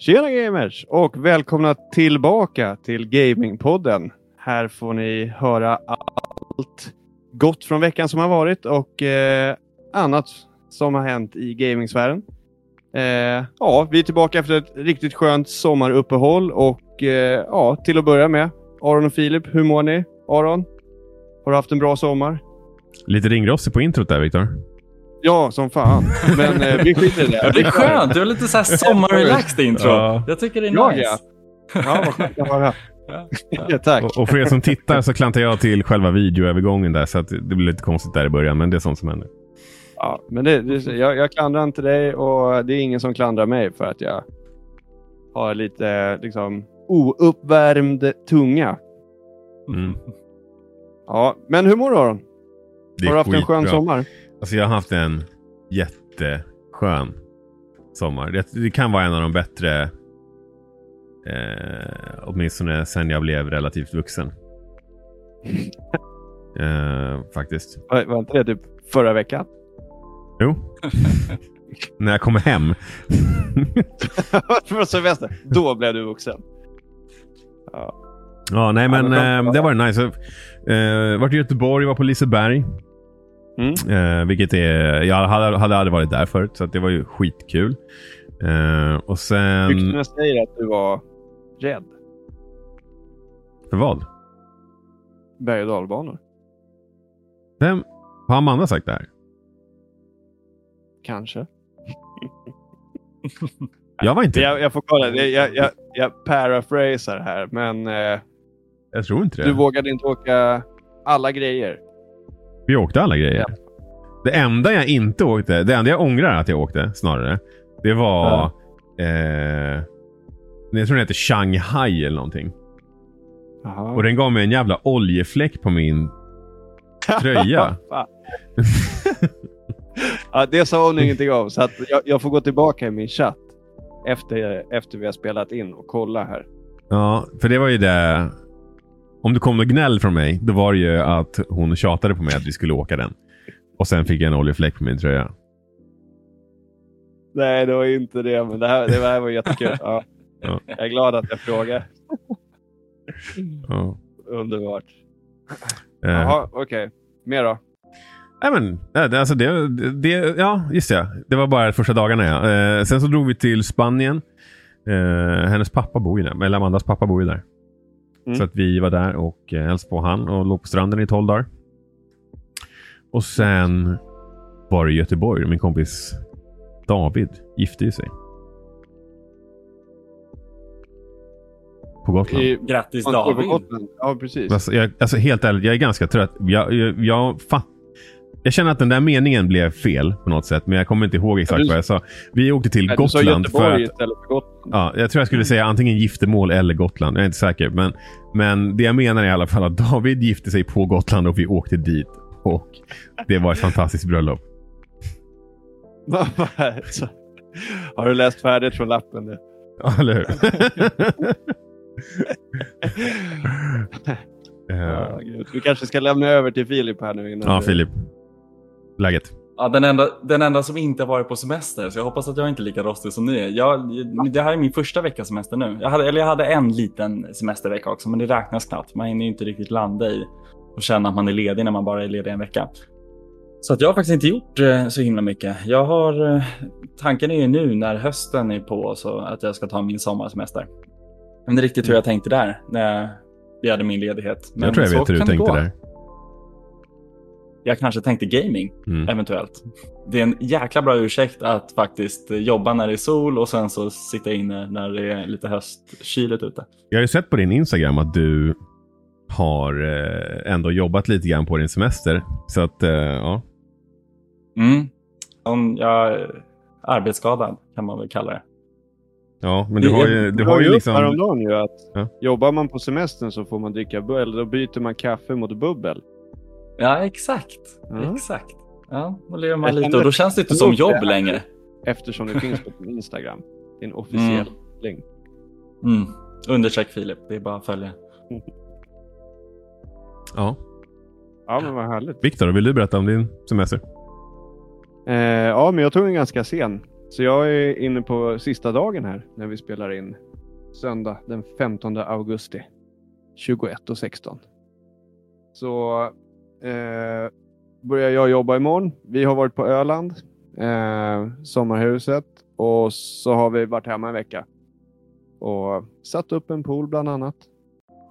Tjena gamers och välkomna tillbaka till Gamingpodden. Här får ni höra allt gott från veckan som har varit och eh, annat som har hänt i gamingsfären. Eh, ja, vi är tillbaka efter ett riktigt skönt sommaruppehåll och eh, ja, till att börja med. Aron och Filip, hur mår ni? Aron, har du haft en bra sommar? Lite ringrostig på introt där, Viktor. Ja, som fan. Men eh, vi skiter i det. Det är skönt. Du har lite så här sommarrelaxed intro. Ja. Jag tycker det är Ja, nice. ja. Ja, vad skönt att höra. Ja, tack. Och, och för er som tittar så klantar jag till själva videoövergången där, så att det blir lite konstigt där i början, men det är sånt som händer. Ja, men det, det, jag, jag klandrar inte dig och det är ingen som klandrar mig för att jag har lite liksom ouppvärmd tunga. Mm. Ja, men hur mår du Aron? Är Har du haft en skön skitbra. sommar? Alltså jag har haft en jätteskön sommar. Det, det kan vara en av de bättre, eh, åtminstone sen jag blev relativt vuxen. Eh, faktiskt. Var, var inte det typ förra veckan? Jo. När jag kommer hem. Från semester. Då blev du vuxen. Ja. ja, nej men eh, det var nice. Eh, vart i Göteborg, var på Liseberg. Mm. Eh, vilket är, jag hade, hade aldrig varit där förut, så det var ju skitkul. Eh, och sen... Ryktena säger att du var rädd. För vad? Berg och dalbanor. Vem? Har Amanda sagt det här? Kanske. Jag var inte Jag, jag får kolla. Jag, jag, jag, jag paraphrasar här, men eh, Jag tror inte det. du vågade inte åka alla grejer. Vi åkte alla grejer. Det enda jag inte åkte, det enda jag ångrar att jag åkte snarare, det var... Eh, jag tror den heter Shanghai eller någonting. Jaha. Och den gav mig en jävla oljefläck på min tröja. Ja, det sa hon ingenting om, så att jag, jag får gå tillbaka i min chatt efter, efter vi har spelat in och kolla här. Ja, för det var ju det. Om det kom något gnäll från mig, då var det ju att hon tjatade på mig att vi skulle åka den. Och sen fick jag en oljefläck på min tröja. Nej, det var ju inte det, men det här, det här var jättekul. Ja. Ja. Jag är glad att jag frågade. Ja. Underbart. Eh, Jaha, okej. Mer då? Nej men, det- alltså det, det, ja just det. Det var bara första dagarna ja. Eh, sen så drog vi till Spanien. Eh, hennes pappa bor ju där, eller Amandas pappa bor ju där. Mm. Så att vi var där och eh, hälsade på han och låg på stranden i 12 dagar. Och sen var det i Göteborg. Min kompis David gifte ju sig. På Gotland. I, Grattis på David. Gotland. Ja, precis. Alltså, jag, alltså helt ärligt, jag är ganska trött. Jag, jag, jag, fatt, jag känner att den där meningen blev fel på något sätt, men jag kommer inte ihåg exakt du- vad jag sa. Vi åkte till Nej, du sa Gotland för att... för Gotland. Ja, jag tror jag skulle säga antingen giftermål eller Gotland. Jag är inte säker. Men, men det jag menar är i alla fall att David gifte sig på Gotland och vi åkte dit. Och det var ett fantastiskt bröllop. Har du läst färdigt från lappen? nu? Ja, eller hur? Eh, Ja. Du kanske ska lämna över till Filip här nu innan ja, du... Filip. Läget? Ja, den, enda, den enda som inte har varit på semester, så jag hoppas att jag inte är lika rostig som ni är. Jag, det här är min första vecka semester nu. Jag hade, eller jag hade en liten semestervecka också, men det räknas knappt. Man hinner ju inte riktigt landa i och känna att man är ledig när man bara är ledig en vecka. Så att jag har faktiskt inte gjort eh, så himla mycket. Jag har, eh, tanken är ju nu när hösten är på så att jag ska ta min sommarsemester. Jag vet inte riktigt hur jag tänkte där när vi hade min ledighet. Men jag tror jag vet hur du det tänkte gå. där. Jag kanske tänkte gaming Mm. eventuellt. Det är en jäkla bra ursäkt att faktiskt jobba när det är sol och sen så sitta inne när det är lite höstkyligt ute. Jag har ju sett på din Instagram att du har eh, ändå jobbat lite grann på din semester. Så att, eh, ja. Mm. Om jag är arbetsskadad kan man väl kalla det. Ja, men du har ju, du har ju liksom... häromdagen ju att Ja. jobbar man på semestern så får man dricka bubbel, eller då byter man kaffe mot bubbel. Ja, exakt. Ja. Exakt. Ja, då lever man lite och då känns det inte som jobb längre. Eftersom det finns på din Instagram. Din officiell länk. Mm. Understreck Filip, det är bara att följa. Ja. Ja, men vad härligt. Viktor, vill du berätta om din semester? Eh, ja, men jag tog en ganska sen Så jag är inne på sista dagen här när vi spelar in söndag den 15 augusti 21.16. Så eh, börjar jag jobba imorgon. Vi har varit på Öland, eh, sommarhuset och så har vi varit hemma en vecka och satt upp en pool bland annat.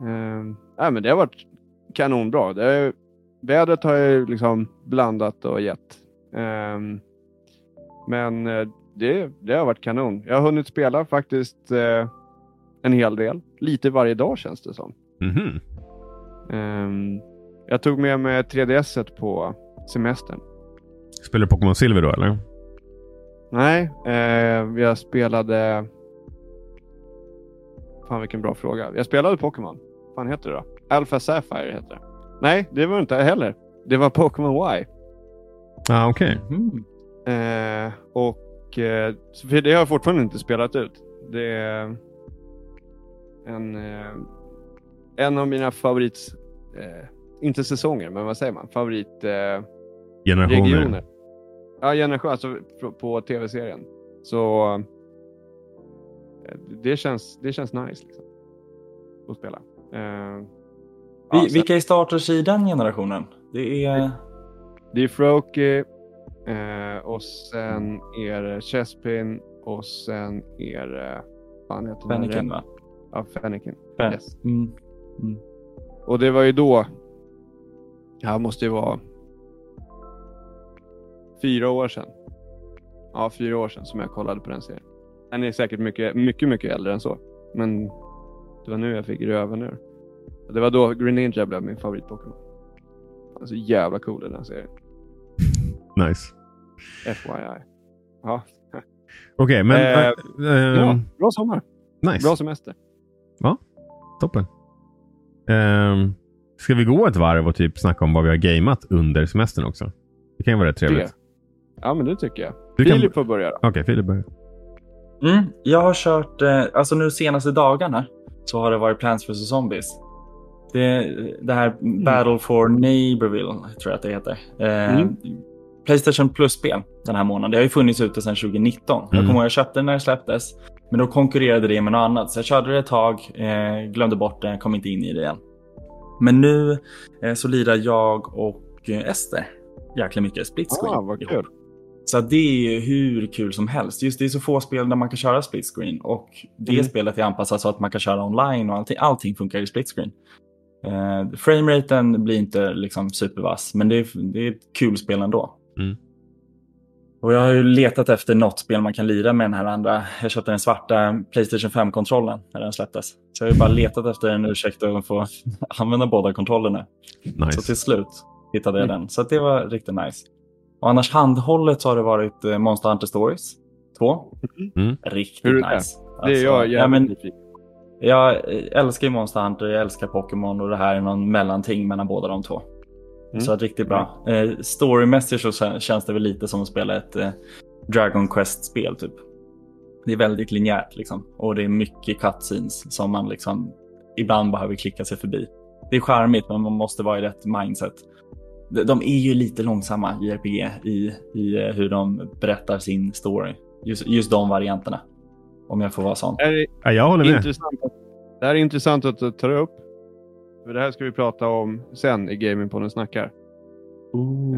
Eh, äh, men det har varit kanonbra. Det är, vädret har ju liksom blandat och gett. Eh, men eh, det, det har varit kanon. Jag har hunnit spela faktiskt eh, en hel del. Lite varje dag känns det som. Mhm. Ehm, jag tog med mig 3DS på semestern. Spelar du Pokémon Silver då eller? Nej, eh, jag spelade... Fan vilken bra fråga. Jag spelade Pokémon. Vad fan heter det då? Alpha Sapphire heter det. Nej, det var inte heller. Det var Pokémon Y. ah, okej. Mm. Eh, och eh, för det har jag fortfarande inte spelat ut. Det är en, eh, en av mina favorit, eh, inte säsonger, men vad säger man? Favorit eh, Generationer. regioner. Ja, generation, alltså på, på tv-serien. Så eh, det känns, det känns nice liksom. Att spela. Eh, ja, Vi, vilka är starters i den generationen? Det är... Det är Froakie eh, och sen är det Chespin och sen är det... Fan heter? Fennekin va? Ja, Fennekin. Fen- Yes. Mm. Och det var ju då... Ja, måste ju vara... Fyra år sedan. Ja, fyra år sedan som jag kollade på den serien. Den är säkert mycket, mycket, mycket äldre än så. Men det var nu jag fick röven ur. Det var då Green Ninja blev min favorit-Pokémon. Han är så jävla cool i den här serien. Nice. FYI. Ja, Okej, men... Eh, eh, ja ehm, bra sommar. Nice. Bra semester. Toppen. Um, ska vi gå ett varv och typ snacka om vad vi har gameat under semestern också? Det kan ju vara rätt trevligt. Det. Ja, men det tycker jag. Du kan- Filip får börja. Okej, Filip börjar. Mm. Jag har kört, eh, alltså nu senaste dagarna så har det varit Plants vs Zombies. Det, det här Battle for Neighborville tror jag att det heter. Eh, Mm. Playstation Plus-spel den här månaden. Det har ju funnits ute sedan 2019. Jag Mm. kommer ihåg jag köpte den när det släpptes. Men då konkurrerade det med något annat. Så jag körde det ett tag, eh, glömde bort det, kom inte in i det igen. Men nu eh, så lirar jag och eh, Ester jäkla mycket split screen. Ah, vad kul. Så det är ju hur kul som helst. Just det är så få spel där man kan köra split screen och det Mm. spelet är anpassat så att man kan köra online och allting, allting funkar i split screen. Uh, Frameraten blir inte liksom supervass, men det är, det är ett kul spel ändå. Mm. Och jag har ju letat efter något spel man kan lira med den här andra. Jag köpte den svarta Playstation 5-kontrollen när den släpptes. Så jag har ju bara letat efter en ursäkt att få använda båda kontrollerna. Så Nice. till slut hittade jag Mm. den. Så att det var riktigt nice. Och annars handhållet så har det varit eh, Monster Hunter Stories 2. Mm. Riktigt Hur är det? nice. Det är jag Alltså, jävligt ja, men. Jag eh, älskar ju Monster Hunter, jag älskar Pokémon och det här är någon mellanting mellan båda de två. Mm. Så att riktigt bra. Eh, storymässigt så kän- känns det väl lite som att spela ett eh, Dragon Quest-spel typ. Det är väldigt linjärt liksom. Och det är mycket cutscenes som man liksom ibland behöver klicka sig förbi. Det är charmigt men man måste vara i rätt mindset. De, de är ju lite långsamma i RPG i, i eh, hur de berättar sin story. Just, just de varianterna. Om jag får vara sån. Är Ja, jag håller med. intressant, att- det här är intressant att du tar upp. För det här ska vi prata om sen i Gamingpodden snackar.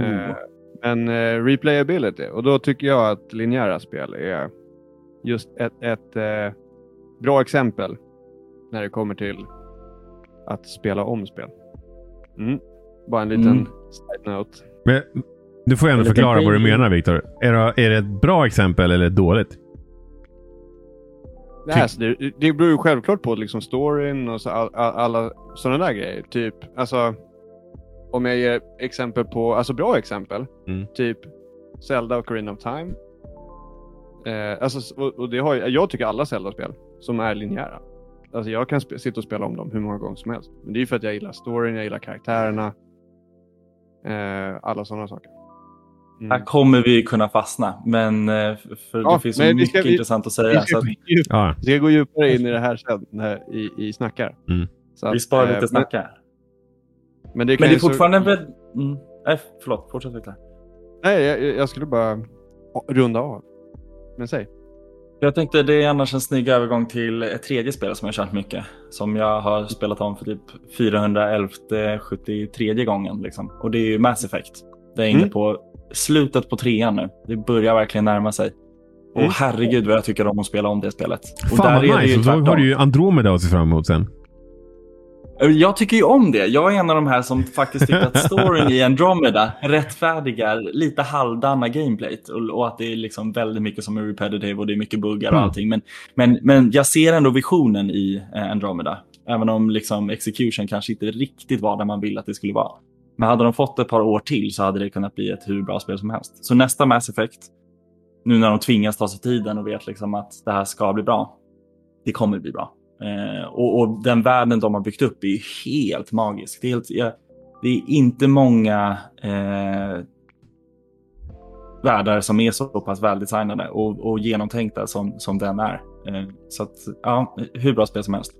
Eh, men eh, replayability. Och då tycker jag att linjära spel är just ett, ett eh, bra exempel när det kommer till att spela om spel. Mm. Bara en liten Mm. side note. Men, du får ändå förklara vad du menar Viktor. Är, det- är det ett bra exempel eller ett dåligt? Så det, det beror ju självklart på liksom storyn och så all, all, alla sådana där grejer. Typ, alltså, om jag ger exempel på, alltså bra exempel. Mm. Typ Zelda och Ocarina of Time. Eh, alltså, och, och det har, jag tycker alla Zelda-spel som är linjära. Alltså jag kan sitta och spela om dem hur många gånger som helst. Men det är för att jag gillar storyn, jag gillar karaktärerna. Eh, alla sådana saker. Mm. Här kommer vi kunna fastna, men eh, för Ja, det finns så men vi mycket ska- vi- intressant att Vi säga. ska, Så att gå djup, Ja. vi ska gå djupare in i det här sen när, i, i snackar. Mm. Så vi att, sparar eh, lite snack här. Men, men det, Men det är ju så- fortfarande väl... Mm. Nej, förlåt. Fortsätt Viktor. Nej, jag, jag skulle bara runda av. Men säg. Jag tänkte det är annars en snygg övergång till ett tredje spel som jag har kört mycket. Som jag har spelat om för typ 411 73 gången. Liksom. Och det är ju Mass Effect. Det är inne Mm. på slutet på trean nu. Det börjar verkligen närma sig. Och Mm. herregud vad jag tycker om att spela om det spelet. Och Fan vad är det nice. Tvärtom. har du ju Andromeda att se fram emot sen. Jag tycker ju om det. Jag är en av de här som faktiskt tycker att storyn i Andromeda rättfärdigar lite halvdana gameplayt och, och att det är liksom väldigt mycket som är repetitive och det är mycket buggar och Mm. allting. Men, men, men jag ser ändå visionen i eh, Andromeda. Även om liksom execution kanske inte riktigt var där man vill att det skulle vara. Men hade de fått ett par år till så hade det kunnat bli ett hur bra spel som helst. Så nästa Mass Effect, nu när de tvingas ta sig tiden och vet liksom att det här ska bli bra, det kommer bli bra. Eh, och, och den världen de har byggt upp är ju helt magisk. Det är, helt, ja, det är inte många eh, världar som är så pass väldesignade och, och genomtänkta som, som den är. Eh, så att, ja, hur bra spel som helst.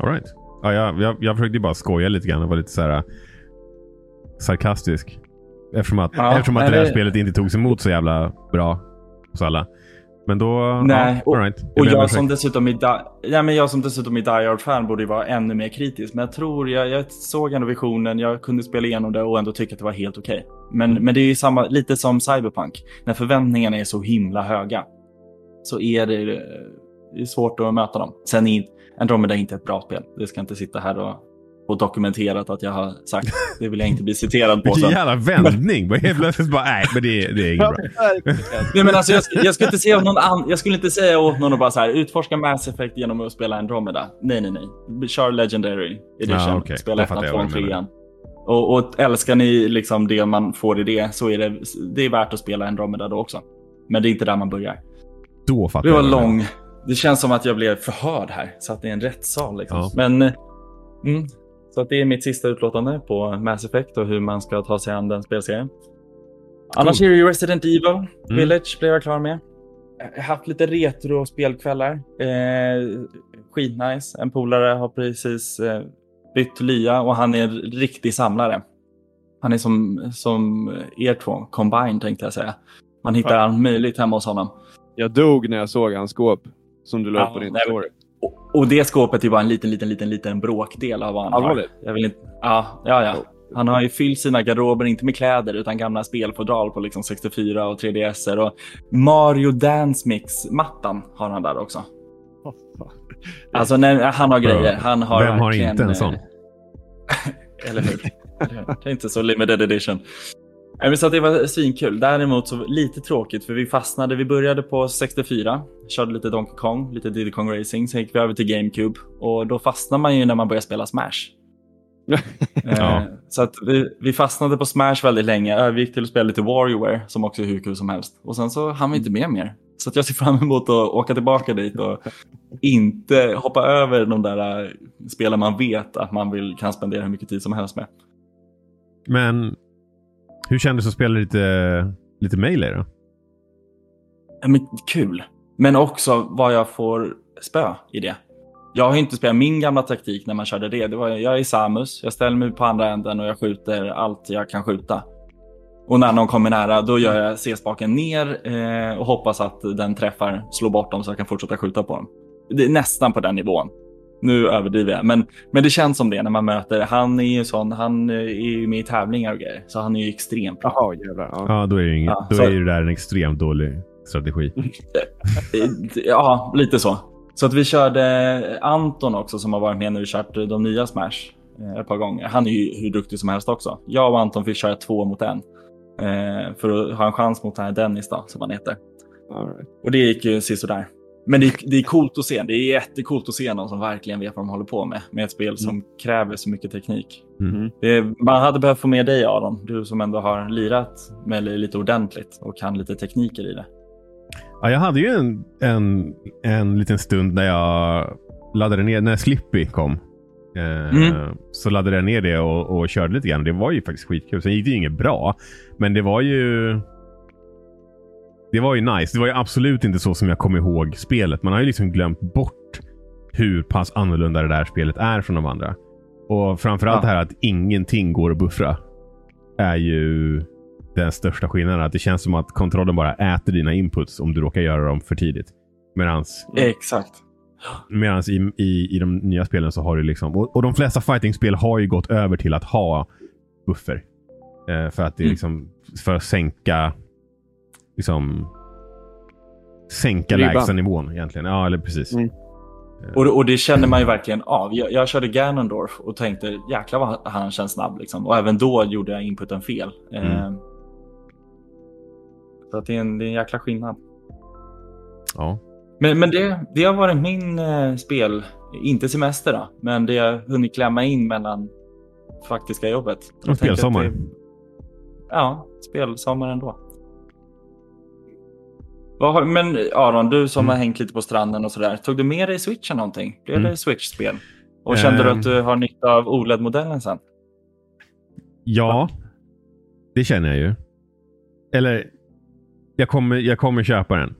All right. Ja, jag, jag, jag försökte bara skoja lite grann och vara lite så här sarkastisk. Eftersom att, Ja, eftersom att det här det- spelet inte togs emot så jävla bra hos alla. Men då... Nej, ja, all right. Jag Och jag som, dessutom är ja, men jag som dessutom är Die Hard-fan borde ju vara ännu mer kritisk. Men jag tror, jag, jag såg ändå visionen, jag kunde spela igenom det och ändå tycka att det var helt okej. Men, Mm. men det är ju samma, lite som Cyberpunk. När förväntningarna är så himla höga så är det, eh, det är svårt att möta dem. Sen är Andromeda inte ett bra spel. Det ska inte sitta här och och dokumenterat att jag har sagt. Det vill jag inte bli citerad på Vilken sen. jävla vändning! Helt plötsligt bara, nej, men det, det är inget bra. Nej, men alltså, jag, jag, skulle inte säga någon an- jag skulle inte säga åt någon att bara så här, utforska Mass Effect genom att spela Andromeda. Nej, nej, nej. Kör Legendary Edition. Ja, okej. Spela Då fattar ettan, jag tvåan, vad du menar. trean. Och, och älskar ni liksom det man får i det så är det, det är värt att spela Andromeda då också. Men det är inte där man börjar. Då fattar Det var jag. lång. Det känns som att jag blev förhörd här. Så att det är en rättssal liksom. Ja. Men, mm, så att det är mitt sista utlåtande på Mass Effect och hur man ska ta sig an den spelserien. Annars är det ju Resident Evil Mm. Village blev jag klar med. Jag har haft lite retro spelkvällar. Eh, skitnice. En polare har precis eh, bytt lya och han är riktig samlare. Han är som, som er två, combined tänkte jag säga. Man hittar allt möjligt hemma hos honom. Jag dog när jag såg hans skåp som du la upp Ja, på din story. Och, och det skåpet är bara en liten, liten, liten, liten bråkdel av vad han Allvarligt? har. Jag vill inte, ja, ja, ja. Han har ju fyllt sina garderober, inte med kläder, utan gamla spelfodral på liksom 64 och 3DS. Och Mario Dance Mix-mattan har han där också. Alltså, nej, han har grejer. Han har Vem har verkligen, inte en eh, sån? Eller hur? Det är inte så limited edition. Men Så att det var svinkul. Däremot så lite tråkigt för vi fastnade. Vi började på 64, körde lite Donkey Kong, lite Diddy Kong Racing. Sen gick vi över till GameCube och då fastnar man ju när man börjar spela Smash. Eh, Ja. Så att vi, vi fastnade på Smash väldigt länge, övergick till att spela lite WarioWare som också är hur kul som helst. Och sen så hann vi inte med mer. Så att jag ser fram emot att åka tillbaka dit och inte hoppa över de där eh, spelen man vet att man vill, kan spendera hur mycket tid som helst med. Men hur kändes det att spela lite, lite Melee då? Ja, Men, kul. Men också vad jag får spö i det. Jag har inte spelat min gamla taktik när man körde det. det var, jag är Samus, jag ställer mig på andra änden och jag skjuter allt jag kan skjuta. Och när någon kommer nära då gör jag C-spaken ner eh, och hoppas att den träffar, slår bort dem så jag kan fortsätta skjuta på dem. Det är nästan på den nivån. Nu överdriver jag, men, men det känns som det när man möter. Han är ju sån, han eh, är ju med i tävlingar och grejer, så han är ju extremt bra. Jaha, jävlar. Ja. Ja, då är, det inget, Ja, då så- är det där en extremt dålig strategi. Ja, lite så. Så att vi körde Anton också som har varit med när vi kört de nya Smash eh, ett par gånger. Han är ju hur duktig som helst också. Jag och Anton fick köra två mot en. Eh, för att ha en chans mot den här Dennis då, som han heter. All right. Och det gick ju sisådär. Men det, det är coolt att se. Det är jättecoolt att se någon som verkligen vet vad de håller på med. Med ett spel som kräver så mycket teknik. Mm. Det, man hade behövt få med dig Aron. Du som ändå har lirat med lite ordentligt och kan lite tekniker i det. Ja, jag hade ju en, en, en liten stund när jag laddade ner, när Slippy kom. Eh, Mm. Så laddade jag ner det och, och körde lite grann. Det var ju faktiskt skitkul. Sen gick det ju inget bra. Men det var ju... Det var ju nice. Det var ju absolut inte så som jag kom ihåg spelet. Man har ju liksom glömt bort hur pass annorlunda det där spelet är från de andra. Och framförallt Ja. det här att ingenting går att buffra. Är ju den största skillnaden. Att det känns som att kontrollen bara äter dina inputs om du råkar göra dem för tidigt. Medans, Exakt. medans i, i, i de nya spelen så har du liksom... Och, och de flesta fightingspel har ju gått över till att ha buffer. Eh, för att det Mm. liksom... För att sänka... Liksom... Sänka Ribban. lägsta nivån egentligen. Ja, eller precis. Mm. Och, och det känner man ju verkligen av. Jag, jag körde Ganondorf och tänkte jäklar vad han känns snabb. Liksom. Och även då gjorde jag inputen fel. Eh, Mm. så att det, är en, det är en jäkla skillnad. Ja. Men, men det, det har varit min eh, spel, inte semester då, men det jag hunnit klämma in mellan faktiska jobbet. Att spelsommar. det- Ja, spelsommar ändå. Har, men Aron, du som Mm. har hängt lite på stranden och sådär. Tog du med dig switchen någonting? Blev Mm. det switch-spel? Och kände du Ehm. att du har nytta av OLED-modellen sen? Ja, det känner jag ju. Eller, jag kommer, jag kommer köpa den.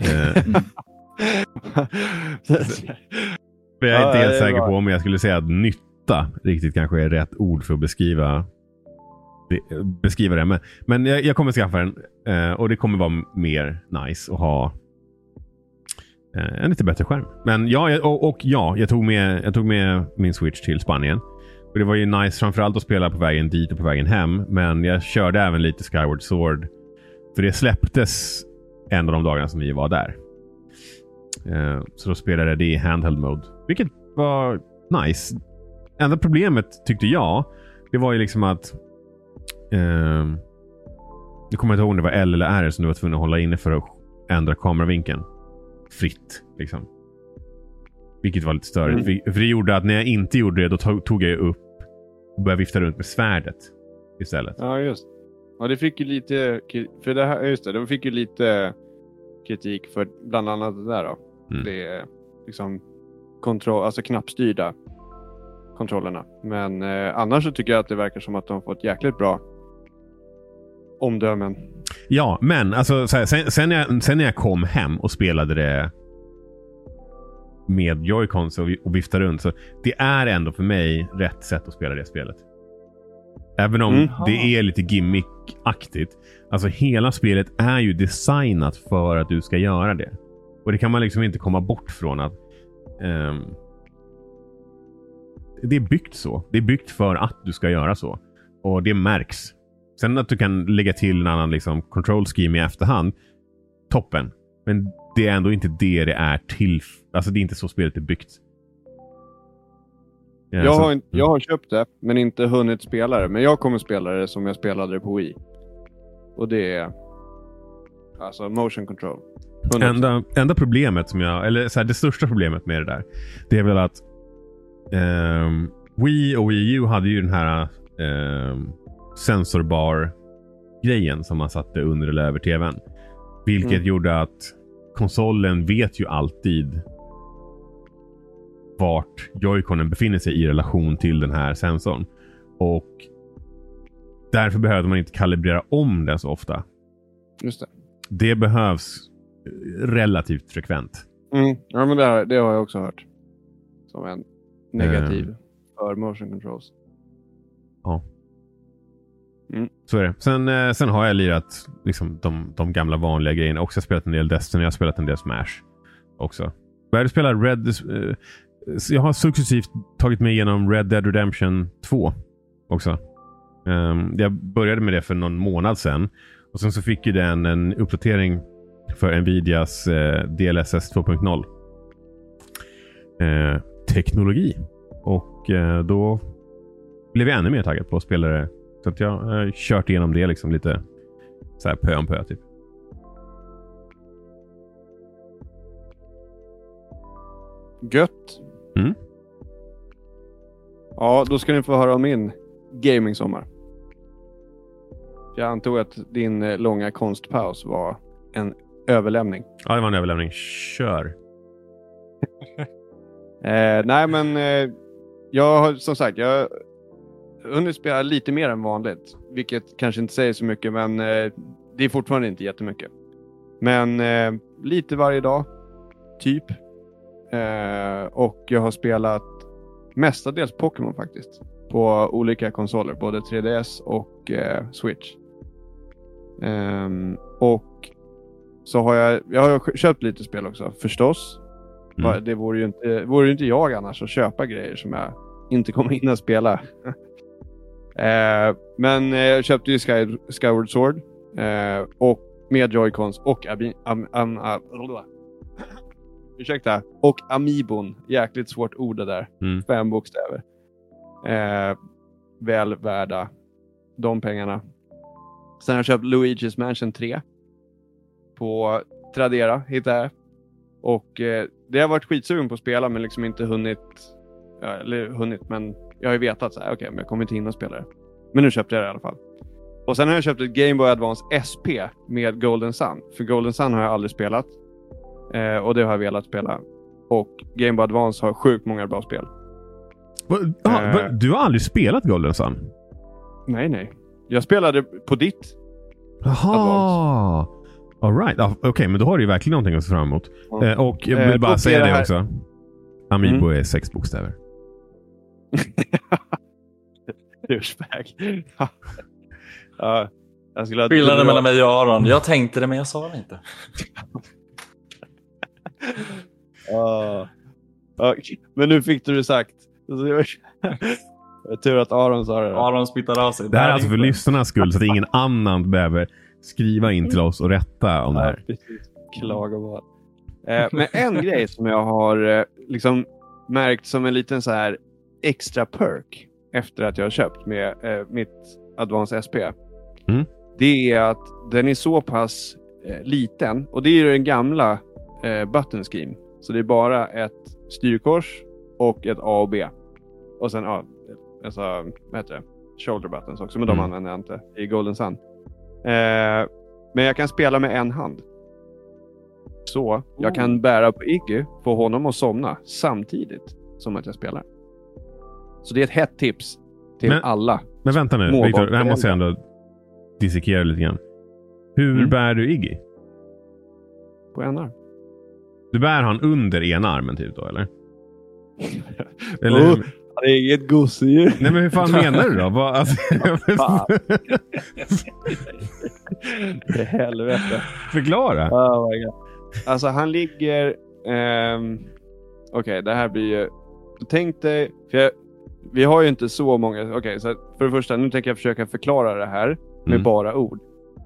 Eh, för jag är inte helt säker på om jag skulle säga att nytta riktigt kanske är rätt ord för att beskriva beskriva det. Men, men jag, jag kommer skaffa den eh, och det kommer vara mer nice att ha eh, en lite bättre skärm. Men ja, jag- och, och ja, jag tog, med, jag tog med min switch till Spanien. Och Det var ju nice framförallt att spela på vägen dit och på vägen hem. Men jag körde även lite Skyward Sword. För det släpptes en av de dagarna som vi var där. Eh, så då spelade jag det i handheld mode. Vilket var nice. Enda problemet tyckte jag, det var ju liksom att... Eh, nu kommer jag inte ihåg om det var L eller R som du var tvungen att hålla inne för att ändra kameravinkeln. Fritt liksom. Vilket var lite störigt. Mm. För det gjorde att när jag inte gjorde det, då tog, jag upp och började vifta runt med svärdet istället. Ja, just Ja, det fick ju lite... För det här, just det, de fick ju lite kritik för bland annat det där då. Mm. Det är liksom kontroll, alltså knappstyrda kontrollerna. Men eh, annars så tycker jag att det verkar som att de har fått jäkligt bra omdömen. Ja, men alltså, så här, sen, sen, när jag, sen när jag kom hem och spelade det med joycons och, och viftade runt. Så det är ändå för mig rätt sätt att spela det spelet. Även om Mm. det är lite gimmick-aktigt. Alltså hela spelet är ju designat för att du ska göra det. Och det kan man liksom inte komma bort från. att ehm, Det är byggt så. Det är byggt för att du ska göra så. Och det märks. Sen att du kan lägga till en annan liksom, control scheme i efterhand. Toppen. Men det är ändå inte det det är till. Alltså det är inte så spelet är byggt. Ja, Jag har, jag har köpt det, men inte hunnit spela det. Men jag kommer spela det som jag spelade det på Wii. Och det är alltså motion control. 100%. Enda, enda problemet som jag, eller så här, det största problemet med det där. Det är väl att ehm, Wii och Wii U hade ju den här ehm, sensorbar-grejen som man satte under eller över tvn. Vilket Mm. gjorde att konsolen vet ju alltid vart joyconen befinner sig i relation till den här sensorn. Och därför behövde man inte kalibrera om den så ofta. Just det. Det behövs eh, relativt frekvent. Mm. Ja, men det, har- det har jag också hört. Som en negativ Eh. för motion controls. Mm. Så är det. Sen, eh, sen har jag lirat liksom, de, de gamla vanliga grejerna också. Jag har spelat en del Destiny, jag har spelat en del Smash också. Började spela Red... Uh, jag har successivt tagit mig igenom Red Dead Redemption 2 också. Um, jag började med det för någon månad sedan. Och sen så fick ju den en uppdatering för Nvidias eh, DLSS 2.0. Eh, teknologi. Och eh, då blev jag ännu mer taggad på att spela det så att jag har kört igenom det liksom lite så här pö om pö. Typ. Gött. Mm. Ja, då ska ni få höra om min gaming-sommar. Jag antog att din eh, långa konstpaus var en överlämning. Ja, det var en överlämning. Kör. Eh, nej, men eh, jag har som sagt, jag hunnit spela lite mer än vanligt. Vilket kanske inte säger så mycket, men eh, det är fortfarande inte jättemycket. Men eh, lite varje dag, typ. Eh, och jag har spelat mestadels Pokémon faktiskt. På olika konsoler, både 3DS och eh, Switch. Ehm, och så har jag, jag har köpt lite spel också, förstås. Mm. Det vore ju, inte, vore ju inte jag annars att köpa grejer som jag inte kommer hinna spela. Eh, men eh, jag köpte ju Sky, Skyward Sword eh, och med Joy-Cons och abi, am, am, am, Ursäkta. Och Amibon. Jäkligt svårt ord det där. Mm. Fem bokstäver. Eh, väl värda de pengarna. Sen har jag köpt Luigi's Mansion 3. På Tradera hittade jag. Och eh, det har varit skitsugen på att spela men liksom inte hunnit. Eller hunnit men jag har ju vetat så här, okej men jag kommer inte hinna spela det. Men nu köpte jag det i alla fall. Och sen har jag köpt ett Game Boy Advance SP med Golden Sun. För Golden Sun har jag aldrig spelat. Eh, och det har jag velat spela. Och Game Boy Advance har sjukt många bra spel. Va, ah, Eh. va, du har aldrig spelat Golden Sun? Nej, nej. Jag spelade på ditt. Jaha! Alright, ah, okej men då har du ju verkligen någonting att se fram emot. Ja. Eh, och jag Eh, vill bara säga det här- också. Amiibo är sex bokstäver. Douchebag. ja, jag skulle ha Skillnaden mellan mig och Aron. Jag tänkte det men jag sa det inte. Ja. Ja, Men nu fick du det sagt. Tur att Aron sa det. då. Aron spittar av sig. Det här är alltså för lyssnarnas skull så att ingen annan behöver skriva in till oss och rätta om det här. precis. Klagomål. Eh, men en grej som jag har eh, liksom märkt som en liten så här extra perk efter att jag har köpt med eh, mitt Advance SP. Mm. Det är att den är så pass eh, liten och det är ju den gamla eh, button scheme. Så det är bara ett styrkors och ett A och B. Och sen ja, alltså, vad heter det? Shoulder buttons också, men de Mm. använder jag inte i Golden Sun. Eh, men jag kan spela med en hand. Så jag kan bära på Iggy, få honom att somna samtidigt som att jag spelar. Så det är ett hett tips till Men- alla. Men vänta nu, Viktor. Det här måste jag ändå dissekera lite grann. Hur Mm. bär du Iggy? på en arm. Du bär han under ena armen typ då eller? eller Oh, Det är inget gosedjur. Nej men hur fan menar du då? Vad, alltså. För helvete. Förklara. Oh my God. Alltså han ligger... ehm, Okej, det här blir ju... Tänk dig... För jag, vi har ju inte så många... Okej, så för det första, nu tänker jag försöka förklara det här med Mm. bara ord.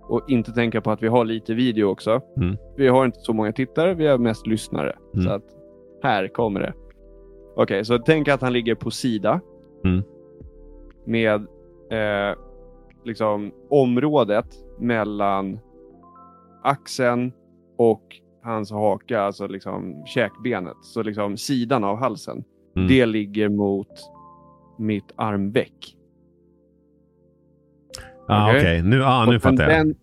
Och inte tänka på att vi har lite video också. Mm. Vi har inte så många tittare, vi har mest lyssnare. Mm. Så att här kommer det. Okej, så tänk att han ligger på sida. Mm. Med eh, liksom området mellan axeln och hans haka, alltså liksom käkbenet. Så liksom sidan av halsen. Mm. Det ligger mot mitt armveck. ah, okej. Okej, nu, ah, nu fattar jag. Den,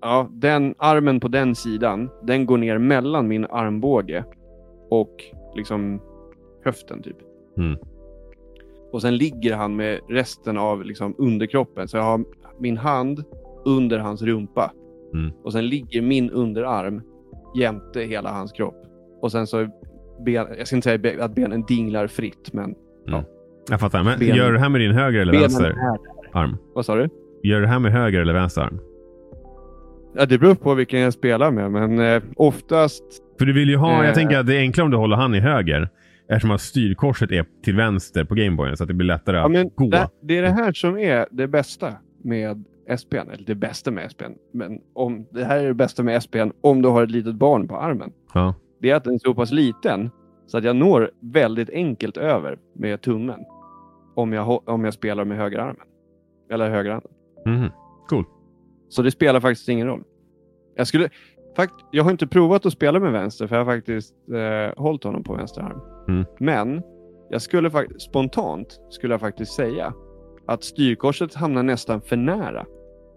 ja, den armen på den sidan, den går ner mellan min armbåge och liksom höften typ. Mm. Och sen ligger han med resten av liksom underkroppen. Så jag har min hand under hans rumpa. Mm. Och sen ligger min underarm jämte hela hans kropp. Och sen så, ben, jag ska inte säga att benen dinglar fritt, men Jag fattar. Men Benen- gör du det här med din höger eller benen vänster arm? Vad sa du? Gör du det här med höger eller vänster arm? Ja, det beror på vilken jag spelar med, men eh, oftast För du vill ju ha, Eh. jag tänker att det är enklare om du håller han i höger. Eftersom att styrkorset är till vänster på Gameboyen så att det blir lättare Ja, att gå. det, det är det här som är det bästa med SPn. Eller det bästa med SPn. Men om, det här är det bästa med SPn om du har ett litet barn på armen. Ja. Det är att den är så pass liten så att jag når väldigt enkelt över med tummen. Om jag, om jag spelar med högerarmen. Eller högerhanden. Mhm. Så det spelar faktiskt ingen roll. Jag, skulle, fakt, jag har inte provat att spela med vänster för jag har faktiskt eh, hållit honom på vänster arm. Mm. Men jag skulle spontant skulle jag faktiskt säga att styrkorset hamnar nästan för nära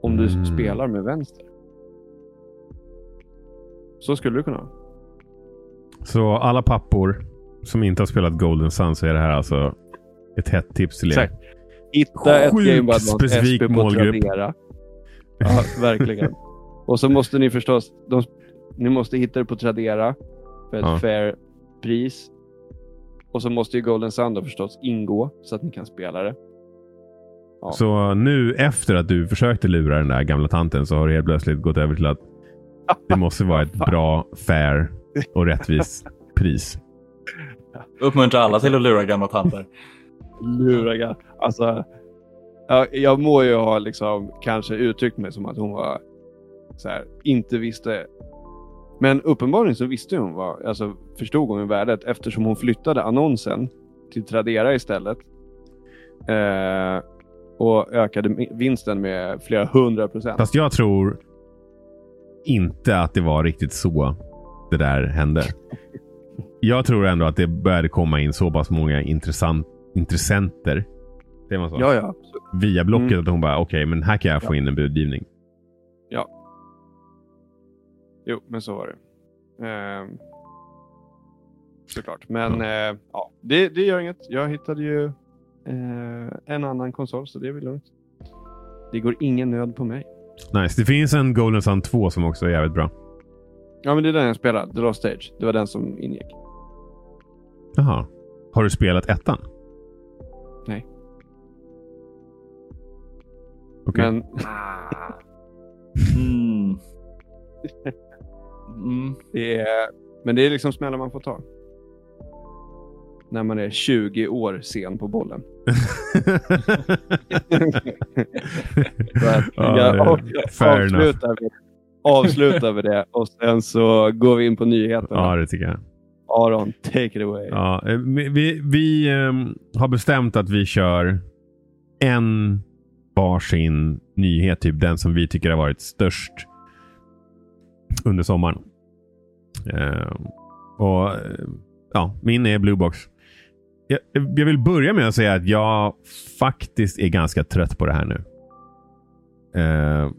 om du Mm. spelar med vänster. Så skulle det kunna vara. Så alla pappor som inte har spelat Golden Sun så är det här alltså ett hett tips till er. Exakt. Hitta ett Sjukt Game Boy Advance specifik SP på målgrupp. Tradera. Ja, verkligen. Och så måste ni förstås, de, ni måste hitta det på Tradera för ett Ja. fair pris. Och så måste ju Golden Sun förstås ingå så att ni kan spela det. Ja. Så nu efter att du försökte lura den där gamla tanten så har det helt plötsligt gått över till att det måste vara ett bra, fair och rättvist pris. Uppmuntrar alla till att lura gamla tanter. Luriga. Alltså, jag, jag må ju ha liksom kanske uttryckt mig som att hon var så här, inte visste. Men uppenbarligen så visste hon vad, alltså förstod hon värdet eftersom hon flyttade annonsen till Tradera istället. Eh, och ökade vinsten med flera hundra procent. Fast jag tror inte att det var riktigt så det där hände. Jag tror ändå att det började komma in så pass många intressant, intressenter. Det var så. Ja, ja. absolut. Via Blocket Mm. att hon bara, okej, men här kan jag få in en budgivning. Jo, men så var det. Eh, såklart. Men eh, ja, det, det gör inget. Jag hittade ju eh, en annan konsol, så det är väl lugnt. Det går ingen nöd på mig. Nice. Det finns en Golden Sun 2 som också är jävligt bra. Ja, men det är den jag spelade. The Lost Stage. Det var den som ingick. Jaha. Har du spelat ettan? Nej. Okej. Men Mm. Mm. det är, men det är liksom smällar man får ta. När man är 20 år sen på bollen. Ja, jag, jag avslutar, med, avslutar med det och sen så går vi in på nyheterna. ja, det tycker jag. Aron, take it away. Ja, eh, vi vi, vi ehm, har bestämt att vi kör en varsin nyhet. Typ den som vi tycker har varit störst under sommaren. Uh, och uh, ja, Min är Bluebox. Jag, jag vill börja med att säga att jag faktiskt är ganska trött på det här nu. Uh,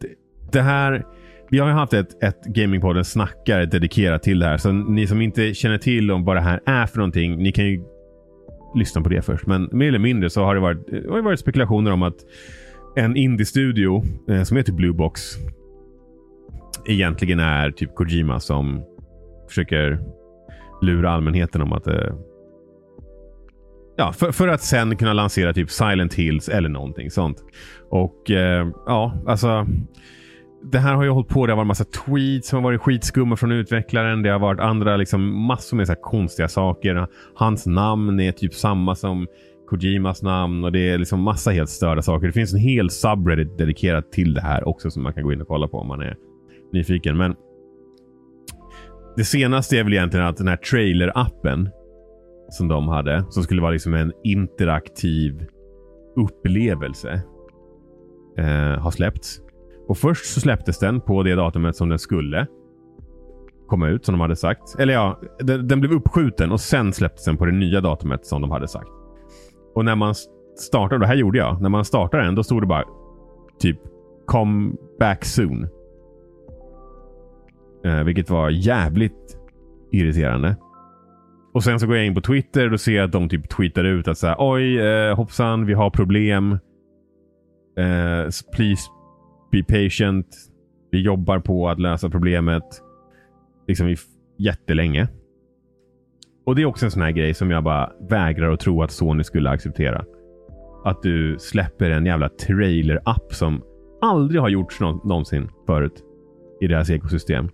det, det här... Vi har ju haft ett, ett Gamingpodden snackare dedikerat till det här. Så ni som inte känner till om vad det här är för någonting, ni kan ju lyssna på det först. Men mer eller mindre så har det varit, det har varit spekulationer om att en indie-studio eh, som heter Bluebox egentligen är typ Kojima som försöker lura allmänheten om att eh, Ja, för, för att sen kunna lansera typ Silent Hills eller någonting sånt. Och eh, ja, alltså det här har ju hållit på. Det har varit massa tweets som har varit skitskumma från utvecklaren. Det har varit andra liksom massor med så här konstiga saker. Hans namn är typ samma som Kojimas namn och det är liksom massa helt störda saker. Det finns en hel subreddit dedikerad till det här också som man kan gå in och kolla på om man är nyfiken. Men det senaste är väl egentligen att den här trailer-appen som de hade, som skulle vara liksom en interaktiv upplevelse, eh, har släppts. Och först så släpptes den på det datumet som den skulle komma ut, som de hade sagt. Eller ja, den, den blev uppskjuten och sen släpptes den på det nya datumet som de hade sagt. Och när man startade, det här gjorde jag, när man startade den, då stod det bara typ “Come back soon”. Eh, vilket var jävligt irriterande. Och sen så går jag in på Twitter och då ser jag att de typ tweetar ut att så här, oj, eh, hoppsan, vi har problem. Eh, please be patient. Vi jobbar på att lösa problemet. Liksom i jättelänge. Och det är också en sån här grej som jag bara vägrar att tro att Sony skulle acceptera. Att du släpper en jävla trailer-app som aldrig har gjorts någonsin förut i deras ekosystem.